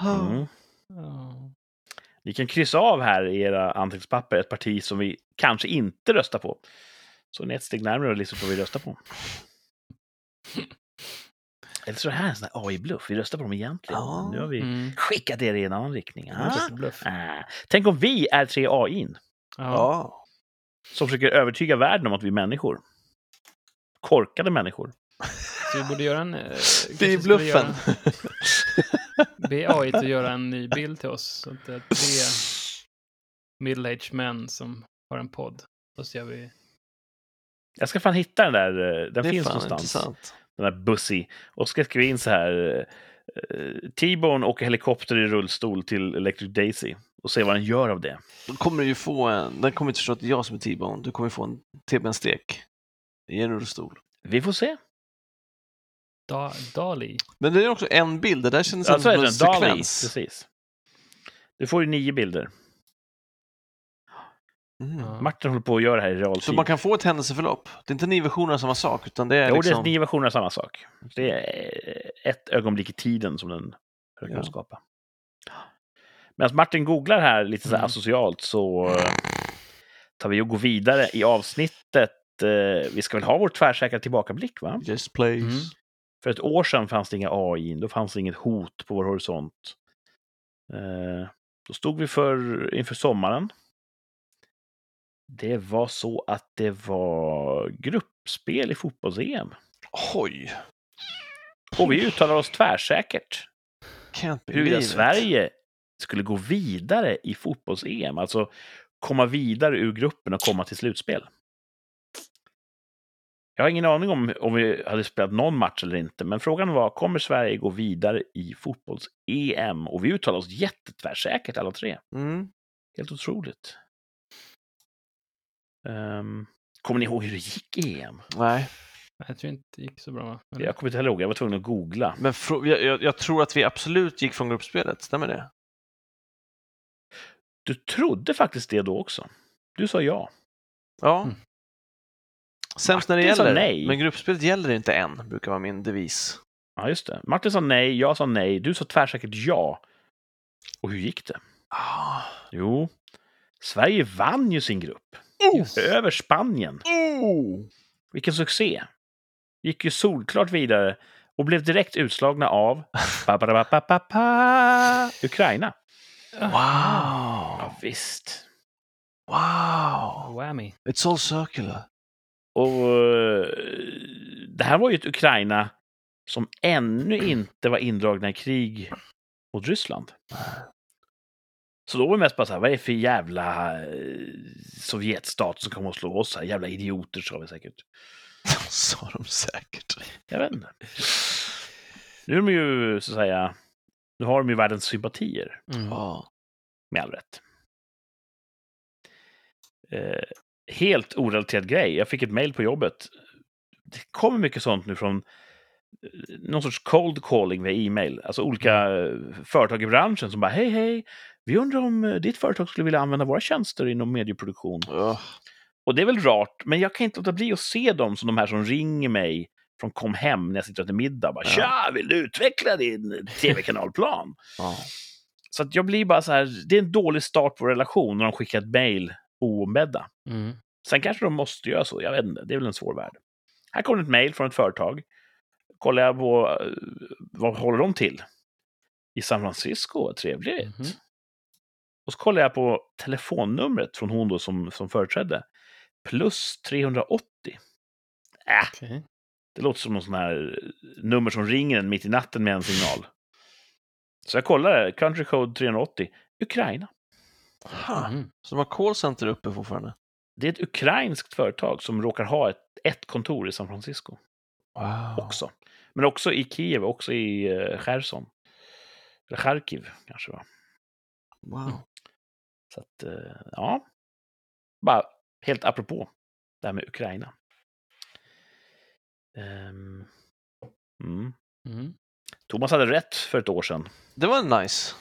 C: Mm. Ni kan kryssa av här i era anteckningspapper ett parti som vi kanske inte röstar på. Så ni är ett steg närmare att på vad vi röstar på. Eller så är det här en sån här AI-bluff. Vi röstar på dem egentligen.
A: Ja.
C: Nu har vi
B: Mm.
C: skickat er i en annan riktning. Ah. Ah. Tänk om vi är tre AI
B: Ja.
C: Som försöker övertyga världen om att vi är människor. Korkade människor.
B: Så vi borde göra en... eh, kanske
A: Vi är bluffen.
B: Be AI att göra en ny bild till oss. Så att det är tre middle-aged män som har en podd. Och så gör vi...
C: Jag ska fan hitta den där. eh, Den
A: det
C: finns
A: fan
C: någonstans.
A: intressant.
C: Den där Bussy. Och ska skriva in så här. eh, T-Bone åker helikopter i rullstol till Electric Daisy. Och se vad den gör av det.
A: Då kommer du ju få en, den kommer inte förstå att det är jag som är T-bone. Du kommer få en T-benstek i en rullstol.
C: Vi får se.
B: Da, Dali.
A: Men det är också en bild, det där känns
C: Ja,
A: som en
C: Dali.
A: sekvens.
C: Precis. Du får ju nio bilder.
A: Mm.
B: Ja.
C: Martin håller på att göra det här i realtid.
A: Så man kan få ett händelseförlopp. Det är inte nio versioner av samma sak, utan det är
C: Jo, det
A: liksom...
C: är nio versioner av samma sak. Det är ett ögonblick i tiden som den försöker
A: Ja.
C: skapa. Medan Martin googlar här lite så här
B: Mm.
C: asocialt så eh, tar vi och går vidare i avsnittet. Eh, Vi ska väl ha vår tvärsäkra tillbakablick, va?
A: Yes, please.
B: Mm.
C: För ett år sedan fanns det inga AI, då fanns det inget hot på vår horisont. Eh, Då stod vi för, inför sommaren. Det var så att det var gruppspel i fotbolls-EM.
A: Oj!
C: Och vi uttalar oss tvärsäkert huruvida. Sverige skulle gå vidare i fotbolls-EM. Alltså komma vidare ur gruppen och komma till slutspel. Jag har ingen aning om om vi hade spelat någon match eller inte, men frågan var, kommer Sverige gå vidare i fotbolls-EM? Och vi uttalar oss jättetvärsäkert alla tre.
A: Mm.
C: Helt otroligt. Ehm, kommer ni ihåg hur det gick i EM?
A: Nej,
B: Jag tror inte det gick så bra. va? Eller?
C: Jag kommer inte ihåg, jag var tvungen att googla.
A: men jag, jag, jag tror att vi absolut gick från gruppspelet, stämmer det?
C: Du trodde faktiskt det då också. Du sa ja.
A: Ja.
B: Mm.
A: Sämst när det
C: Martin sa
A: gäller,
C: nej.
A: men gruppspelet gäller inte än, brukar vara min devis.
C: Ja, just det. Martin sa nej, jag sa nej, du sa tvärsäkert ja. Och hur gick det?
A: Ah.
C: Jo, Sverige vann ju sin grupp.
B: Just.
C: Över Spanien.
A: Oh.
C: Vilken succé! Gick ju solklart vidare och blev direkt utslagna av ba, ba, ba, ba, ba, ba, Ukraina.
A: Wow!
C: Ja, visst.
A: Wow!
B: Whammy.
A: It's all circular.
C: Och eh, det här var ju ett Ukraina som ännu inte var indragna i krig mot Ryssland. Så då var det mest bara så här, vad är det för jävla eh, Sovjetstat som kommer att slå oss här? Jävla idioter, sa vi säkert. [LAUGHS]
A: Sa de säkert.
C: Jag vet inte. Nu är de ju, så att säga, nu har de ju världens sympatier,
B: Mm.
A: Ja.
C: med all rätt. Eh, helt orelaterad grej. Jag fick ett mejl på jobbet. Det kommer mycket sånt nu från eh, någon sorts cold calling via e-mail. Alltså olika eh, företag i branschen som bara hej hej, vi undrar om eh, ditt företag skulle vilja använda våra tjänster inom medieproduktion.
A: Ugh.
C: Och det är väl rart, men jag kan inte låta bli att se dem som de här som ringer mig från Kom hem när jag sitter och äter middag. Bara,
A: Ja.
C: Tja, vill du utveckla din tv-kanalplan?
A: Ja.
C: Så att jag blir bara så här, det är en dålig start på relation när de skickar ett mejl oombedda.
B: Mm.
C: Sen kanske de måste göra så, jag vet inte, det är väl en svår värld. Här kommer ett mejl från ett företag. Kollar jag på, eh, vad håller de till? I San Francisco, vad trevligt.
B: Mhm.
C: Och så kollar jag på telefonnumret från hon då som, som företrädde. Plus 380. Äh,
B: Okej.
C: det låter som någon sån här nummer som ringer en mitt i natten med en signal. Så jag kollar det, country code 380, Ukraina.
A: Ha.
B: Mhm.
A: Så de har callcenter uppe fortfarande?
C: Det är ett ukrainskt företag som råkar ha ett, ett kontor i San Francisco
A: Wow.
C: också. Men också i Kiev, också i Cherson. Eller Charkiv kanske va.
A: Wow.
C: Så att, eh, ja. Bara helt apropå det här med Ukraina. Ehm, mm.
B: Mm.
C: Thomas hade rätt för ett år sedan.
A: Det var nice.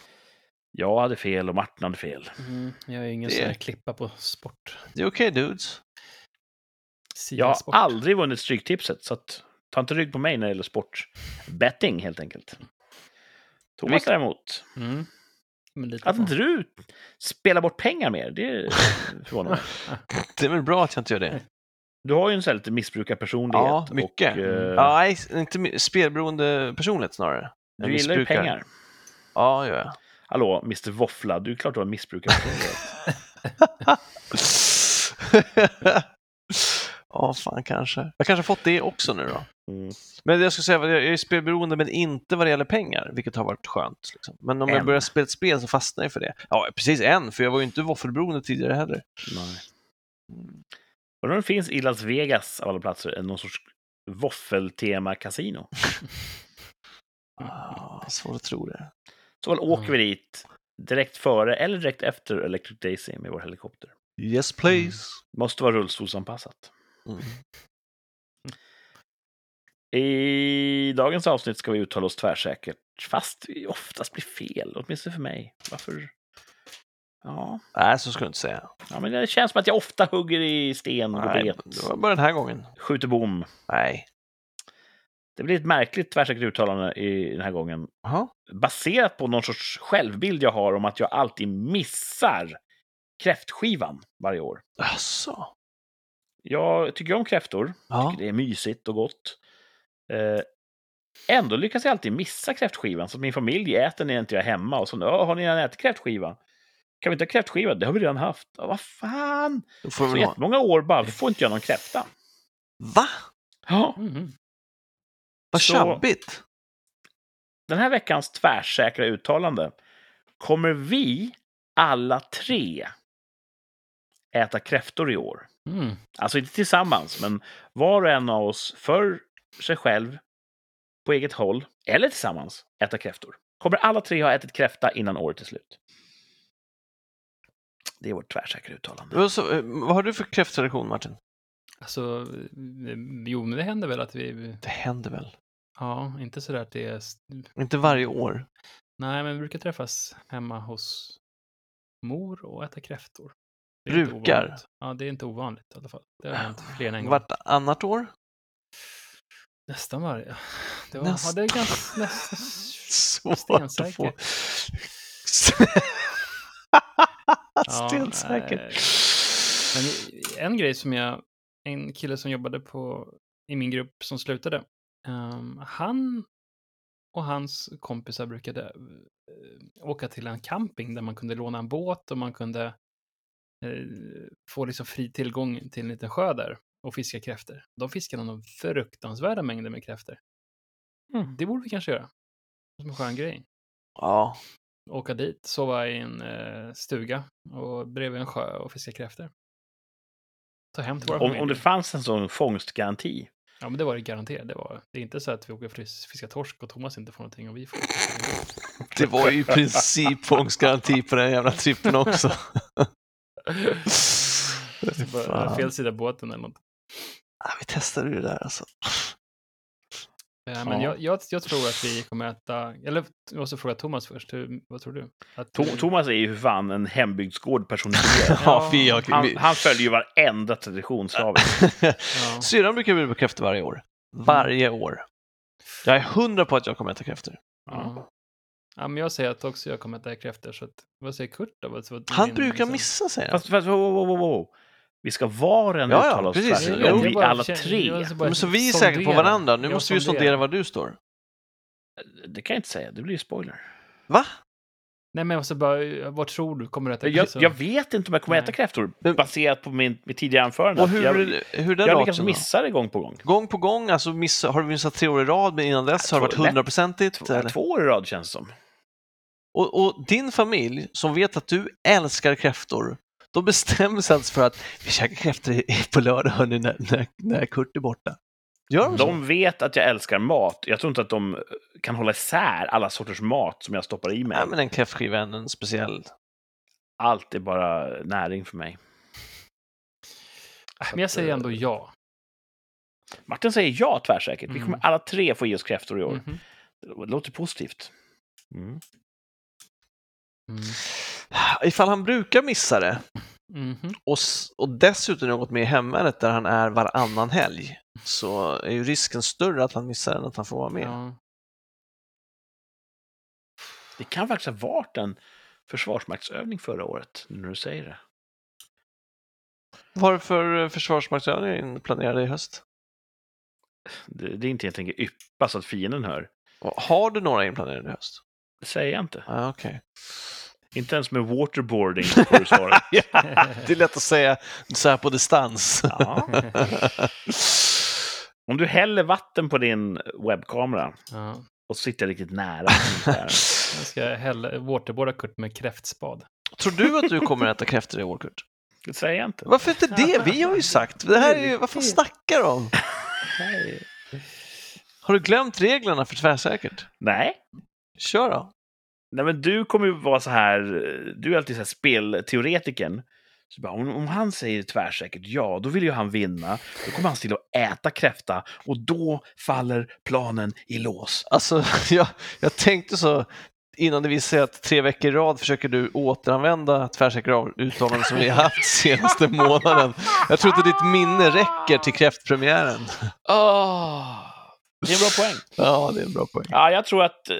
C: Jag hade fel och Martin hade fel.
B: Mm. Jag är ingen
A: Det-
B: sån här klippa på sport.
A: Det är okej dudes.
B: Sia
C: Jag har
B: sport.
C: aldrig vunnit Stryktipset, så att, ta inte rygg på mig när det gäller sport. Betting, helt enkelt. Thomas däremot,
B: Mm. Men lite
C: att inte du spelar bort pengar mer, det förvånar mig. [LAUGHS]
A: Det är väl bra att jag inte gör det.
C: Du har ju en sån här lite missbrukarpersonlighet.
A: Ja, mycket.
C: Och, eh,
A: Ja, nej, inte spelberoende personlighet snarare.
C: du gillar ju
A: missbrukar.
C: pengar.
A: Ja, gör jag.
C: Hallå, Mr Våffla, du är klart du har en missbrukarpersonlighet. [LAUGHS]
A: Ja, fan kanske. Jag kanske fått det också nu då.
C: Mm.
A: Men jag skulle säga, jag är spelberoende men inte vad det gäller pengar, vilket har varit skönt. Liksom. Men om jag
C: En.
A: börjar spela ett spel så fastnar jag för det. Ja, precis en, för jag var ju inte våffelberoende tidigare heller.
C: Nej. Undrar om det finns i Las Vegas, av alla platser, någon sorts våffeltema-kasino. [LAUGHS]
A: Ah, svårt att tro det.
C: Så väl åker
B: Mm.
C: vi dit direkt före eller direkt efter Electric Daisy med vår helikopter.
A: Yes please.
C: Måste vara rullstolsanpassat.
A: Mm.
C: I dagens avsnitt ska vi uttala oss tvärsäkert, fast vi oftast blir fel, åtminstone för mig. Varför? Ja,
A: Nej, så ska du inte säga.
C: ja men det känns som att jag ofta hugger i sten och
A: Nej,
C: bet.
A: det var bara den här gången.
C: Skjuter bom.
A: Nej.
C: Det blir ett märkligt tvärsäkert uttalande i den här gången.
A: Jaha.
C: Baserat på någon sorts självbild jag har om att jag alltid missar kräftskivan varje år.
A: Jaså?
C: Jag tycker om kräftor,
A: Ja.
C: tycker det är mysigt och gott. Eh, ändå lyckas jag alltid missa kräftskivan, så att min familj äter när jag inte är hemma. Och så, "Ja, har ni redan ätit kräftskiva? Kan vi inte ha kräftskiva? Det har vi redan haft. Ja, vad fan!
A: Då får
C: Så
A: vi ha.
C: jättemånga år bara, då får inte jag någon kräfta.
A: Va?
C: Ja,
B: Mhm.
A: Vad tjabbigt.
C: den här veckans tvärsäkra uttalande kommer vi alla tre äta kräftor i år.
B: Mm.
C: Alltså inte tillsammans, men var och en av oss för sig själv, på eget håll, eller tillsammans, äta kräftor. Kommer alla tre ha ätit kräfta innan året är slut. Det är vårt tvärsäkra uttalande.
A: Vad så, eh, vad har du för kräfttradition, Martin?
B: Alltså, eh, jo, men det händer väl att vi...
A: Det händer väl?
B: Ja, inte sådär att det är...
A: Inte varje år.
B: Nej, men vi brukar träffas hemma hos mor och äta kräftor.
A: Brukar?
B: Ja, det är inte ovanligt i alla fall. Det har hänt fler än en gång.
A: Vartannat år?
B: Nästan varje. Det var,
A: Näst-
B: ja, det är ganska... Nästan... [LAUGHS] [LAUGHS]
A: Svårt att få. [LAUGHS] Stensäker.
B: eh, Men en grej som jag, en kille som jobbade på, i min grupp som slutade, ehm, han och hans kompisar brukade eh, åka till en camping där man kunde låna en båt och man kunde får liksom fri tillgång till en liten sjö där och fiskar kräftor. De fiskar någon fruktansvärda mängder med kräftor.
C: Mm.
B: Det borde vi kanske göra. Som en skön grej.
A: Ja,
B: Åka dit, sova i en eh, stuga och bredvid en sjö och fiska kräftor. Ta hem till våra
C: Om, om det fanns en sån fångstgaranti.
B: Ja, men det var det garanterat. Det, var, det är inte så att vi åker och fis- fiskar torsk och Thomas inte får någonting och vi får [LAUGHS]
A: det var ju i princip fångstgaranti på den jävla trippen också. [LAUGHS]
B: Bara, fel sida båten eller något.
A: Ja, vi testade ju det där alltså.
B: Eh, Men
C: Ja.
B: jag, jag, jag tror att vi kommer äta, eller jag måste fråga Thomas först, hur, vad tror du? Att,
C: To-
B: eh,
C: Thomas är ju för fan en hembygdsgård personifierad. [LAUGHS]
A: Ja, har-
C: Han, han följer ju varenda tradition [LAUGHS]
B: ja.
A: Syrran brukar bjuda på kräftor varje år. Varje år. Jag är hundra på att jag kommer äta kräftor.
B: Ja. Ja, men jag säger att också jag kommer äta kräftor, så att, vad säger Kurt då? Vad, vad,
A: Han brukar missa, säger han.
C: Fast, fast wow, wow, wow, wow. Vi ska var en
A: Ja, ja,
C: uttala oss
A: precis. Jo,
C: vi alla tre.
A: Men så vi är säkra på varandra. Nu måste vi
B: sonderar.
A: sondera var du står.
C: Det kan jag inte säga, det blir ju spoiler.
A: Va?
B: Nej, men måste bara, vad tror du? Kommer du äta
C: Jag, jag vet inte om jag kommer
B: Nej.
C: äta kräftor, baserat på min, mitt tidigare anförande.
A: Och hur,
C: jag,
A: hur den
C: jag
A: då?
C: missa det gång på gång.
A: Gång på gång, alltså missa, har du missat tre år i rad, men innan dess
C: Jag
A: har det varit hundraprocentigt?
C: Två, två år i rad känns det som.
A: Och, och din familj, som vet att du älskar kräftor, de bestämmer sig alltså för att vi käkar kräftor i- på lördag hörni, när, när, när Kurt är borta. Gör de?
C: De vet att jag älskar mat. Jag tror inte att de kan hålla isär alla sorters mat som jag stoppar i mig.
A: Nej, men en kräftskiva är en speciell.
C: Allt är bara näring för mig.
B: Men jag säger ändå ja.
C: Martin säger ja tvärsäkert. Vi
B: Mm.
C: kommer alla tre få i oss kräftor i år.
B: Mhm.
C: Det låter positivt. Mm.
B: Mm.
A: Ifall han brukar missa det
B: Mhm.
A: och, och dessutom har gått med i hemvärnet där han är varannan helg så är ju risken större att han missar än att han får vara med.
B: Ja.
C: Det kan faktiskt ha varit en försvarsmaktsövning förra året, nu när du säger det.
A: Vad för eh, försvarsmaktsövning planerade i höst?
C: Det, det är inte jag tänker yppa så att fienden hör.
A: Har du några inplanerade i höst?
C: Det säger jag inte.
A: Ah, Okej.
C: Inte ens med waterboarding [LAUGHS] får du svara.
A: Det är lätt att säga så här på distans.
C: Ja. Om du häller vatten på din webbkamera
B: ja.
C: och sitter riktigt nära. [LAUGHS]
B: Jag ska hälla, waterboarda Kurt med kräftspad.
A: Tror du att du kommer äta kräftor i år, Kurt?
C: Det säger jag inte.
A: Varför inte det? Vi har ju sagt. Det här är ju, vad fan snackar du om? [LAUGHS] Har du glömt reglerna för tvärsäkert?
C: Nej.
A: Kör då.
C: Nej, men du kommer ju vara så här, du är alltid så här spelteoretikern. Så bara, om, om han säger tvärsäkert ja, då vill ju han vinna. Då kommer han till att äta kräfta och då faller planen i lås.
A: Alltså, [LAUGHS] jag, jag tänkte så innan det visade sig att tre veckor i rad försöker du återanvända tvärsäkra uttalanden som vi har haft [LAUGHS] senaste månaden. Jag tror inte ditt minne räcker till kräftpremiären.
C: Det är en bra poäng.
A: Ja, det är en bra poäng.
C: Ja, jag tror att eh,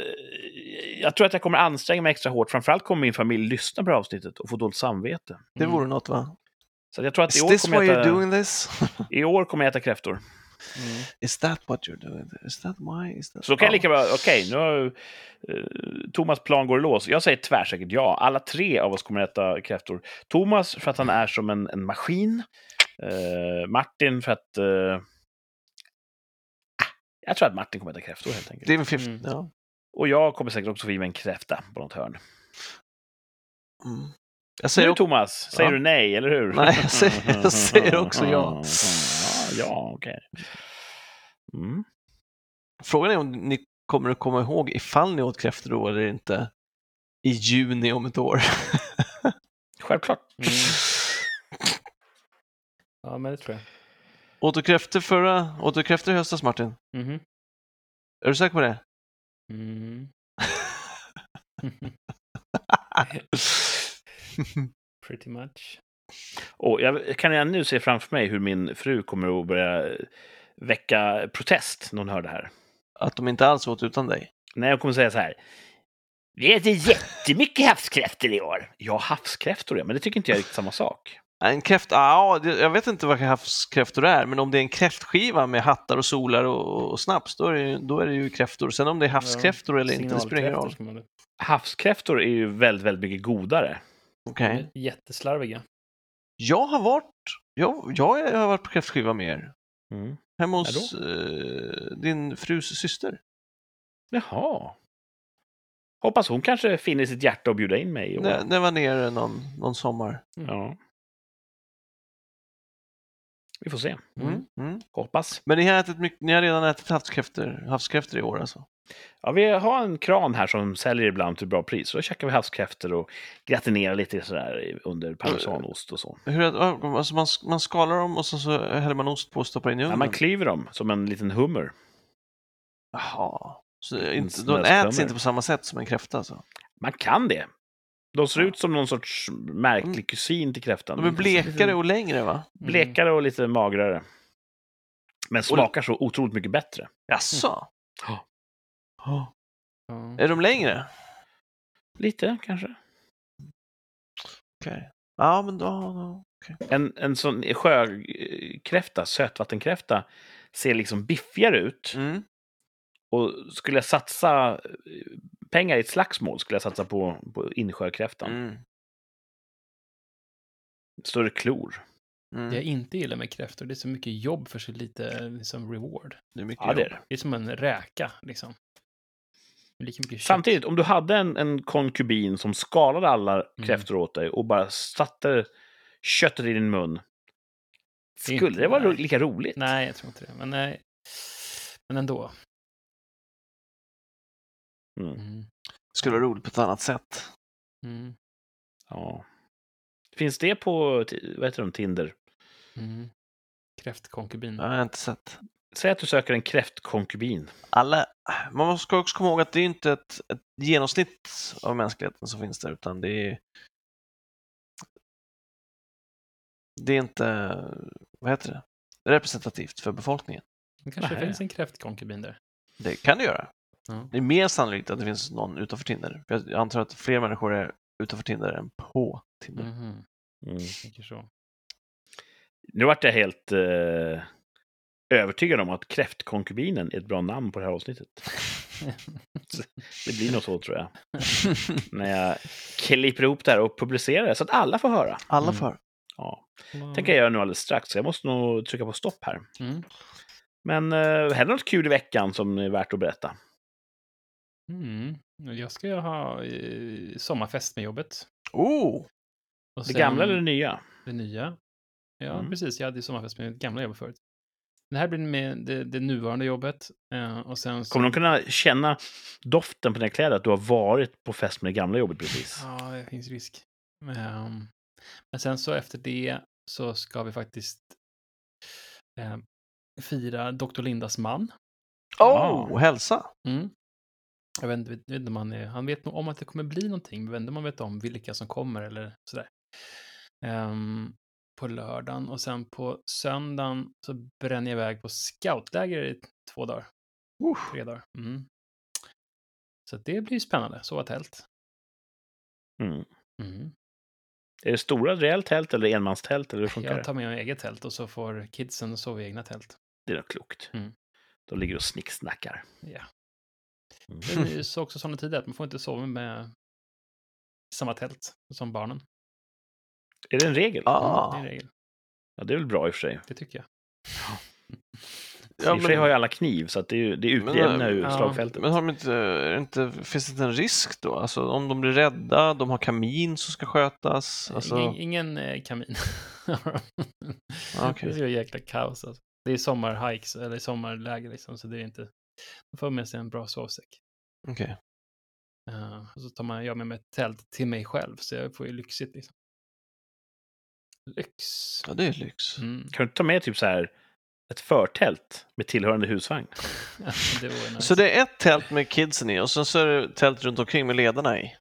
C: jag tror att jag kommer anstränga mig extra hårt. Framförallt kommer min familj lyssna på det här avsnittet och få dåligt samvete.
A: Det vore något va?
C: Så jag tror att i år,
A: this
C: kommer
A: why
C: jag
A: you're
C: äta,
A: doing this? [LAUGHS]
C: i år kommer jag äta kräftor.
B: Mm.
A: Is that what you're doing? Is that why? Is that...
C: Så då kan jag
A: Ja.
C: lika bra, okej, nu har eh, Thomas plan går i lås. Jag säger tvärsäkert ja. Alla tre av oss kommer äta kräftor. Thomas för att han är som en, en maskin. Eh, Martin för att... Ah, jag tror att Martin kommer äta kräftor helt enkelt.
A: Det är en fifth,
B: Mm.
A: ja.
C: Och jag kommer säkert också få i mig en kräfta på något hörn.
A: Mm. Jag
C: Säger du
A: också,
C: Thomas? Säger
A: Ja.
C: du nej, eller hur?
A: Nej, jag säger- jag [LAUGHS] säger också ja.
C: Ja, okej. Mm.
A: frågan är om ni kommer att komma ihåg ifall ni åt kräftor då eller inte i juni om ett år. [LAUGHS]
C: Självklart.
B: Mm. Ja, men det tror jag.
A: Åt du kräftor förra, åt du kräftor i höstas Martin?
B: Mhm.
A: Är du säker på det?
B: Mm. [LAUGHS] Pretty much.
C: Och jag kan redan nu se framför mig hur min fru kommer att börja väcka protest när hon hör det här.
A: Att de inte alls åt utan dig?
C: När jag kommer säga så här. Vi äter jättemycket havskräftor i år. Ja, havskräftor ja, men det tycker inte jag är riktigt samma sak.
A: En kräft, ja, det- jag vet inte vad havskräftor är, men om det är en kräftskiva med hattar och solar och, och snaps, då är, det, ju- då är det ju kräftor. Sen om det är havskräftor eller inte, det spelar ingen roll.
B: Man.
C: Havskräftor är ju väldigt, väldigt mycket godare.
A: Okej.
B: Jätteslarviga.
A: Jag har varit, jag, jag har varit på kräftskiva med er.
C: Mm.
A: Hemma hos eh, din frus syster.
C: Jaha. Hoppas hon kanske finner sitt hjärta att bjuda in mig. Och...
A: När, när jag var nere någon, någon sommar.
C: Ja. Vi får se.
A: Mm. Mm.
C: Hoppas.
A: Men ni har, ätit mycket, ni har redan ätit havskräftor, havskräftor i år alltså?
C: Ja, vi har en kran här som säljer ibland till bra pris. Så då käkar vi havskräftor och gratinerar lite sådär under parmesanost och så.
A: Hur, alltså man, man skalar dem och så, så häller man ost på och stoppar in i
C: Ja,
A: ugnen?
C: man klyver dem som en liten hummer.
A: Jaha. Så inte, de äts inte på samma sätt som en kräfta alltså?
C: Man kan det. De ser
A: Ja.
C: ut som någon sorts märklig
A: Mm.
C: kusin till kräftan.
A: De är blekare och längre va?
B: Mm.
C: Blekare och lite magrare. Men smakar så otroligt mycket bättre.
A: Jaså?
C: Ja.
A: Ja.
B: Ja.
A: Är de längre?
C: Lite kanske.
A: Okej. Ja, men då... då.
C: En, en sån sjökräfta, sötvattenkräfta, ser liksom biffigare ut.
A: Mm.
C: Och skulle jag satsa eh, pengar i ett slagsmål skulle jag satsa på, på insjökräftan.
A: Mm.
C: Större klor.
A: Mm.
B: Det jag inte gillar med kräftor, det är så mycket jobb för så lite liksom, reward.
A: Det är mycket
C: Ja, det är
A: jobb.
C: det.
B: Det är som en räka, liksom.
C: Samtidigt, om du hade en, en konkubin som skalade alla kräftor åt dig och bara satte köttet i din mun.
B: Det
C: Skulle
B: inte-
C: det vara
B: nej.
C: lika roligt?
B: Nej, jag tror inte det. Men, nej. Men ändå.
C: Mm.
B: Mm.
A: skulle vara roligt på ett annat sätt.
B: Mm.
C: Ja. Finns det på, vad heter de, Tinder?
B: Mm. Kräftkonkubin.
A: Jag har inte sett.
C: Säg att du söker en kräftkonkubin.
A: Alla, man ska också komma ihåg att det är inte ett, ett genomsnitt av mänskligheten som finns där, utan det är det är inte, vad heter det, representativt för befolkningen.
B: Det kanske
C: Nähä.
B: finns en kräftkonkubin där.
A: Det kan det göra.
B: Ja.
A: Det är mer sannolikt att det finns någon utanför Tinder. Jag antar att fler människor är utanför Tinder än på Tinder.
B: Mhm.
C: Mm.
B: Jag tänker så.
C: Nu vart jag helt eh, övertygad om att kräftkonkubinen är ett bra namn på det här avsnittet. [LAUGHS] Det blir nog så, tror jag. [LAUGHS] När jag klipper ihop det här och publicerar det så att alla får höra.
A: Alla
B: Mm.
A: för.
C: Ja. tänker jag göra nu alldeles strax, så jag måste nog trycka på stopp här.
B: Mm.
C: Men eh, händer något kul i veckan som är värt att berätta?
B: Mm. Jag ska ha eh, sommarfest med jobbet.
A: Oh!
B: Och
C: Det gamla eller det nya?
B: Det nya. Ja,
C: Mm.
B: precis. Jag hade ju sommarfest med mitt gamla jobb förut. Det här blir med det, det nuvarande jobbet. Eh, och sen så...
C: Kommer de kunna känna doften på dina kläder att du har varit på fest med det gamla jobbet precis?
B: Ja, det finns risk. Ehm, men sen så efter det så ska vi faktiskt eh, fira Dr. Lindas man.
A: Oh, hälsa!
B: Mm. Jag vet inte, vet om han, vet nog om att det kommer bli någonting, men om han vet om vilka som kommer eller sådär. Ehm, på lördagen och sen på söndagen så bränner jag iväg på scoutläger i två dagar,
A: Uff.
B: tre dagar. Mm. Så det blir spännande, sova tält.
C: Mm.
B: Mm.
C: Är det stora rejält tält eller enmanstält? Eller hur funkar
B: Jag tar med mig eget tält och så får kidsen sova i egna tält.
C: Det är nog klokt.
B: Mm.
C: De ligger och snicksnackar.
B: Ja.
C: Mm.
B: Det är ju så också sådana tider att man får inte sova med samma tält som barnen.
C: Är det en regel?
A: Ah.
B: Det är en regel,
C: Ja, det är väl bra i och för sig.
B: det tycker jag. [LAUGHS]
A: Ja,
C: I och för sig har ju alla kniv, så att det, är ju, det utjämnar ju
B: ja,
C: slagfältet.
A: Men har de inte, är det inte, finns det inte en risk då? Alltså om de blir rädda, de har kamin som ska skötas. Alltså,
B: Ingen, ingen eh, kamin.
A: Ah, okej. [LAUGHS]
B: Det är så jäkla kaos. Alltså. Det är sommarhikes, eller sommarläger liksom, så det är inte... Man får med sig en bra sovsäck.
A: okej.
B: Eh, och så tar man, jag med mig ett tält till mig själv, så jag får ju lyxigt liksom. Lyx.
A: Ja, det är lyx.
B: Mm.
C: Kan du inte ta med typ så här ett förtält med tillhörande husvagn? [LAUGHS]
B: det vore nice.
A: Så det är ett tält med kidsen i och sen så är det tält runt omkring med ledarna i.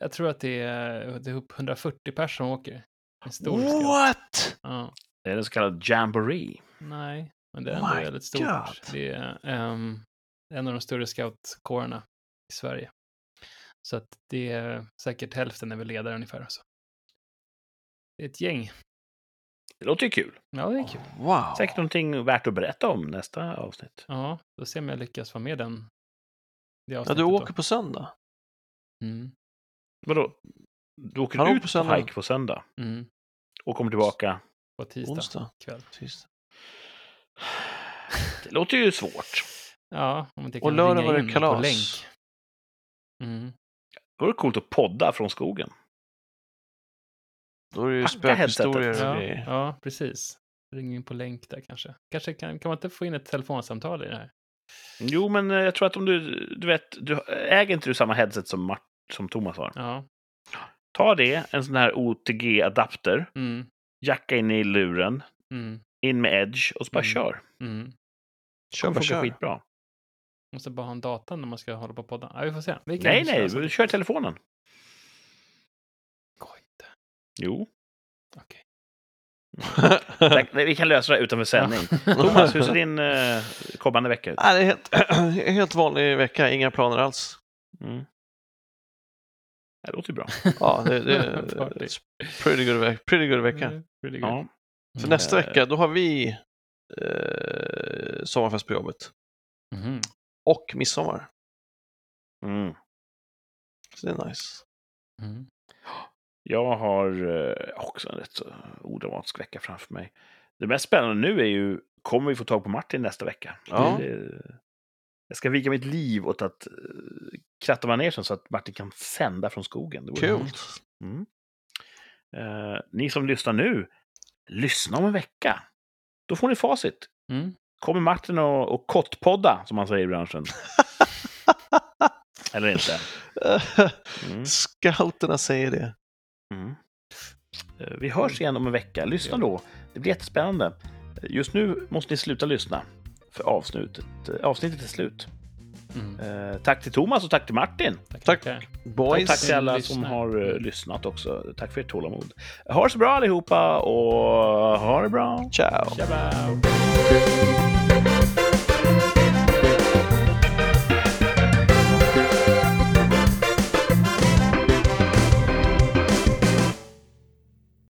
B: Jag tror att det är, det är upp 140 personer som åker. En stor scout.
A: What?
B: Ja.
C: Det är en så kallad jamboree.
B: Nej, men det är
A: Oh
B: ändå
A: my
B: väldigt stort.
A: God.
B: Det är ehm, en av de större scoutkårerna i Sverige. Så att det är säkert hälften är väl ledare ungefär. Så. Det är ett gäng.
C: Det låter ju kul.
B: Ja, det är kul.
A: Wow.
C: Säkert någonting värt att berätta om nästa avsnitt.
B: Ja, då ser om jag lyckas vara med den. Det
A: Ja, du
B: då.
A: åker på söndag.
B: Mm,
C: Vadå? Du åker
A: Han åker
C: ut
A: på
C: på,
A: söndag.
C: hike på söndag
B: mm.
C: och kommer tillbaka.
B: På tisdag
A: Onsdag.
B: kväll.
A: Precis.
C: Det låter ju svårt.
B: Ja, om inte
A: Och
B: kan
A: lördag
B: ringa
A: var det kalas.
B: på länk. Mm.
C: Det coolt att podda från skogen.
A: Då är det ju spökhistorier och
B: Ja,
A: grejer.
B: ja, precis. Ring in på länk där kanske. Kanske kan, kan man inte få in ett telefonsamtal i det här?
C: Jo, men eh, jag tror att om du, du vet, du, äger inte du samma headset som, Mart, som Thomas har?
B: Ja.
C: Ta det, en sån här OTG-adapter,
B: Mm.
C: jacka in i luren,
B: Mm.
C: In med Edge och så bara
B: Mm.
C: kör.
B: Mm.
A: Kör bara kör.
C: skitbra.
B: Måste bara ha en data när man ska hålla på podda. Ja, vi får se. Vi
C: Nej, nej, vi kör telefonen.
B: Går inte.
C: Jo.
B: Okej.
C: Nej, vi kan lösa det utanför sändning. Thomas, hur ser din eh, kommande vecka ut?
A: Nej, det är helt, [CLEARS THROAT] helt vanlig vecka, inga planer alls.
C: Mm. Det låter ju bra.
A: Ja, det, det [LAUGHS] pretty good, pretty good vecka.
B: Mm, pretty good.
C: Ja.
A: För
B: Mm.
A: nästa
C: Eh.
A: vecka, då har vi eh, sommarfest på jobbet.
B: Mhm.
A: Och midsommar.
C: Mm.
A: Så det är nice.
B: Mm.
C: Jag har eh, också en rätt så odramatisk vecka framför mig. Det mest spännande nu är ju, kommer vi få tag på Martin nästa vecka?
A: Ja.
C: Det, jag ska vika mitt liv åt att uh, kratta manegen så att Martin kan sända från skogen. Det
A: Kul.
C: Mm. Eh, ni som lyssnar nu, lyssna om en vecka. Då får ni facit.
B: Mm.
C: Kommer Martin och, och kottpodda, som man säger i branschen? [LAUGHS] Eller inte? Mm.
A: Scouterna säger det.
C: Mm. Eh, Vi hörs igen om en vecka. Lyssna då. Det blir jättespännande. Just nu måste ni sluta lyssna. För avsnittet, eh, avsnittet är slut.
B: Mm.
C: Eh, tack till Thomas och tack till Martin.
B: Tack,
A: Tack.
C: Och
A: Boys.
C: tack till alla som har eh, lyssnat också. Tack för ert tålamod. Ha det så bra allihopa och ha det bra.
A: Ciao.
B: Ciao.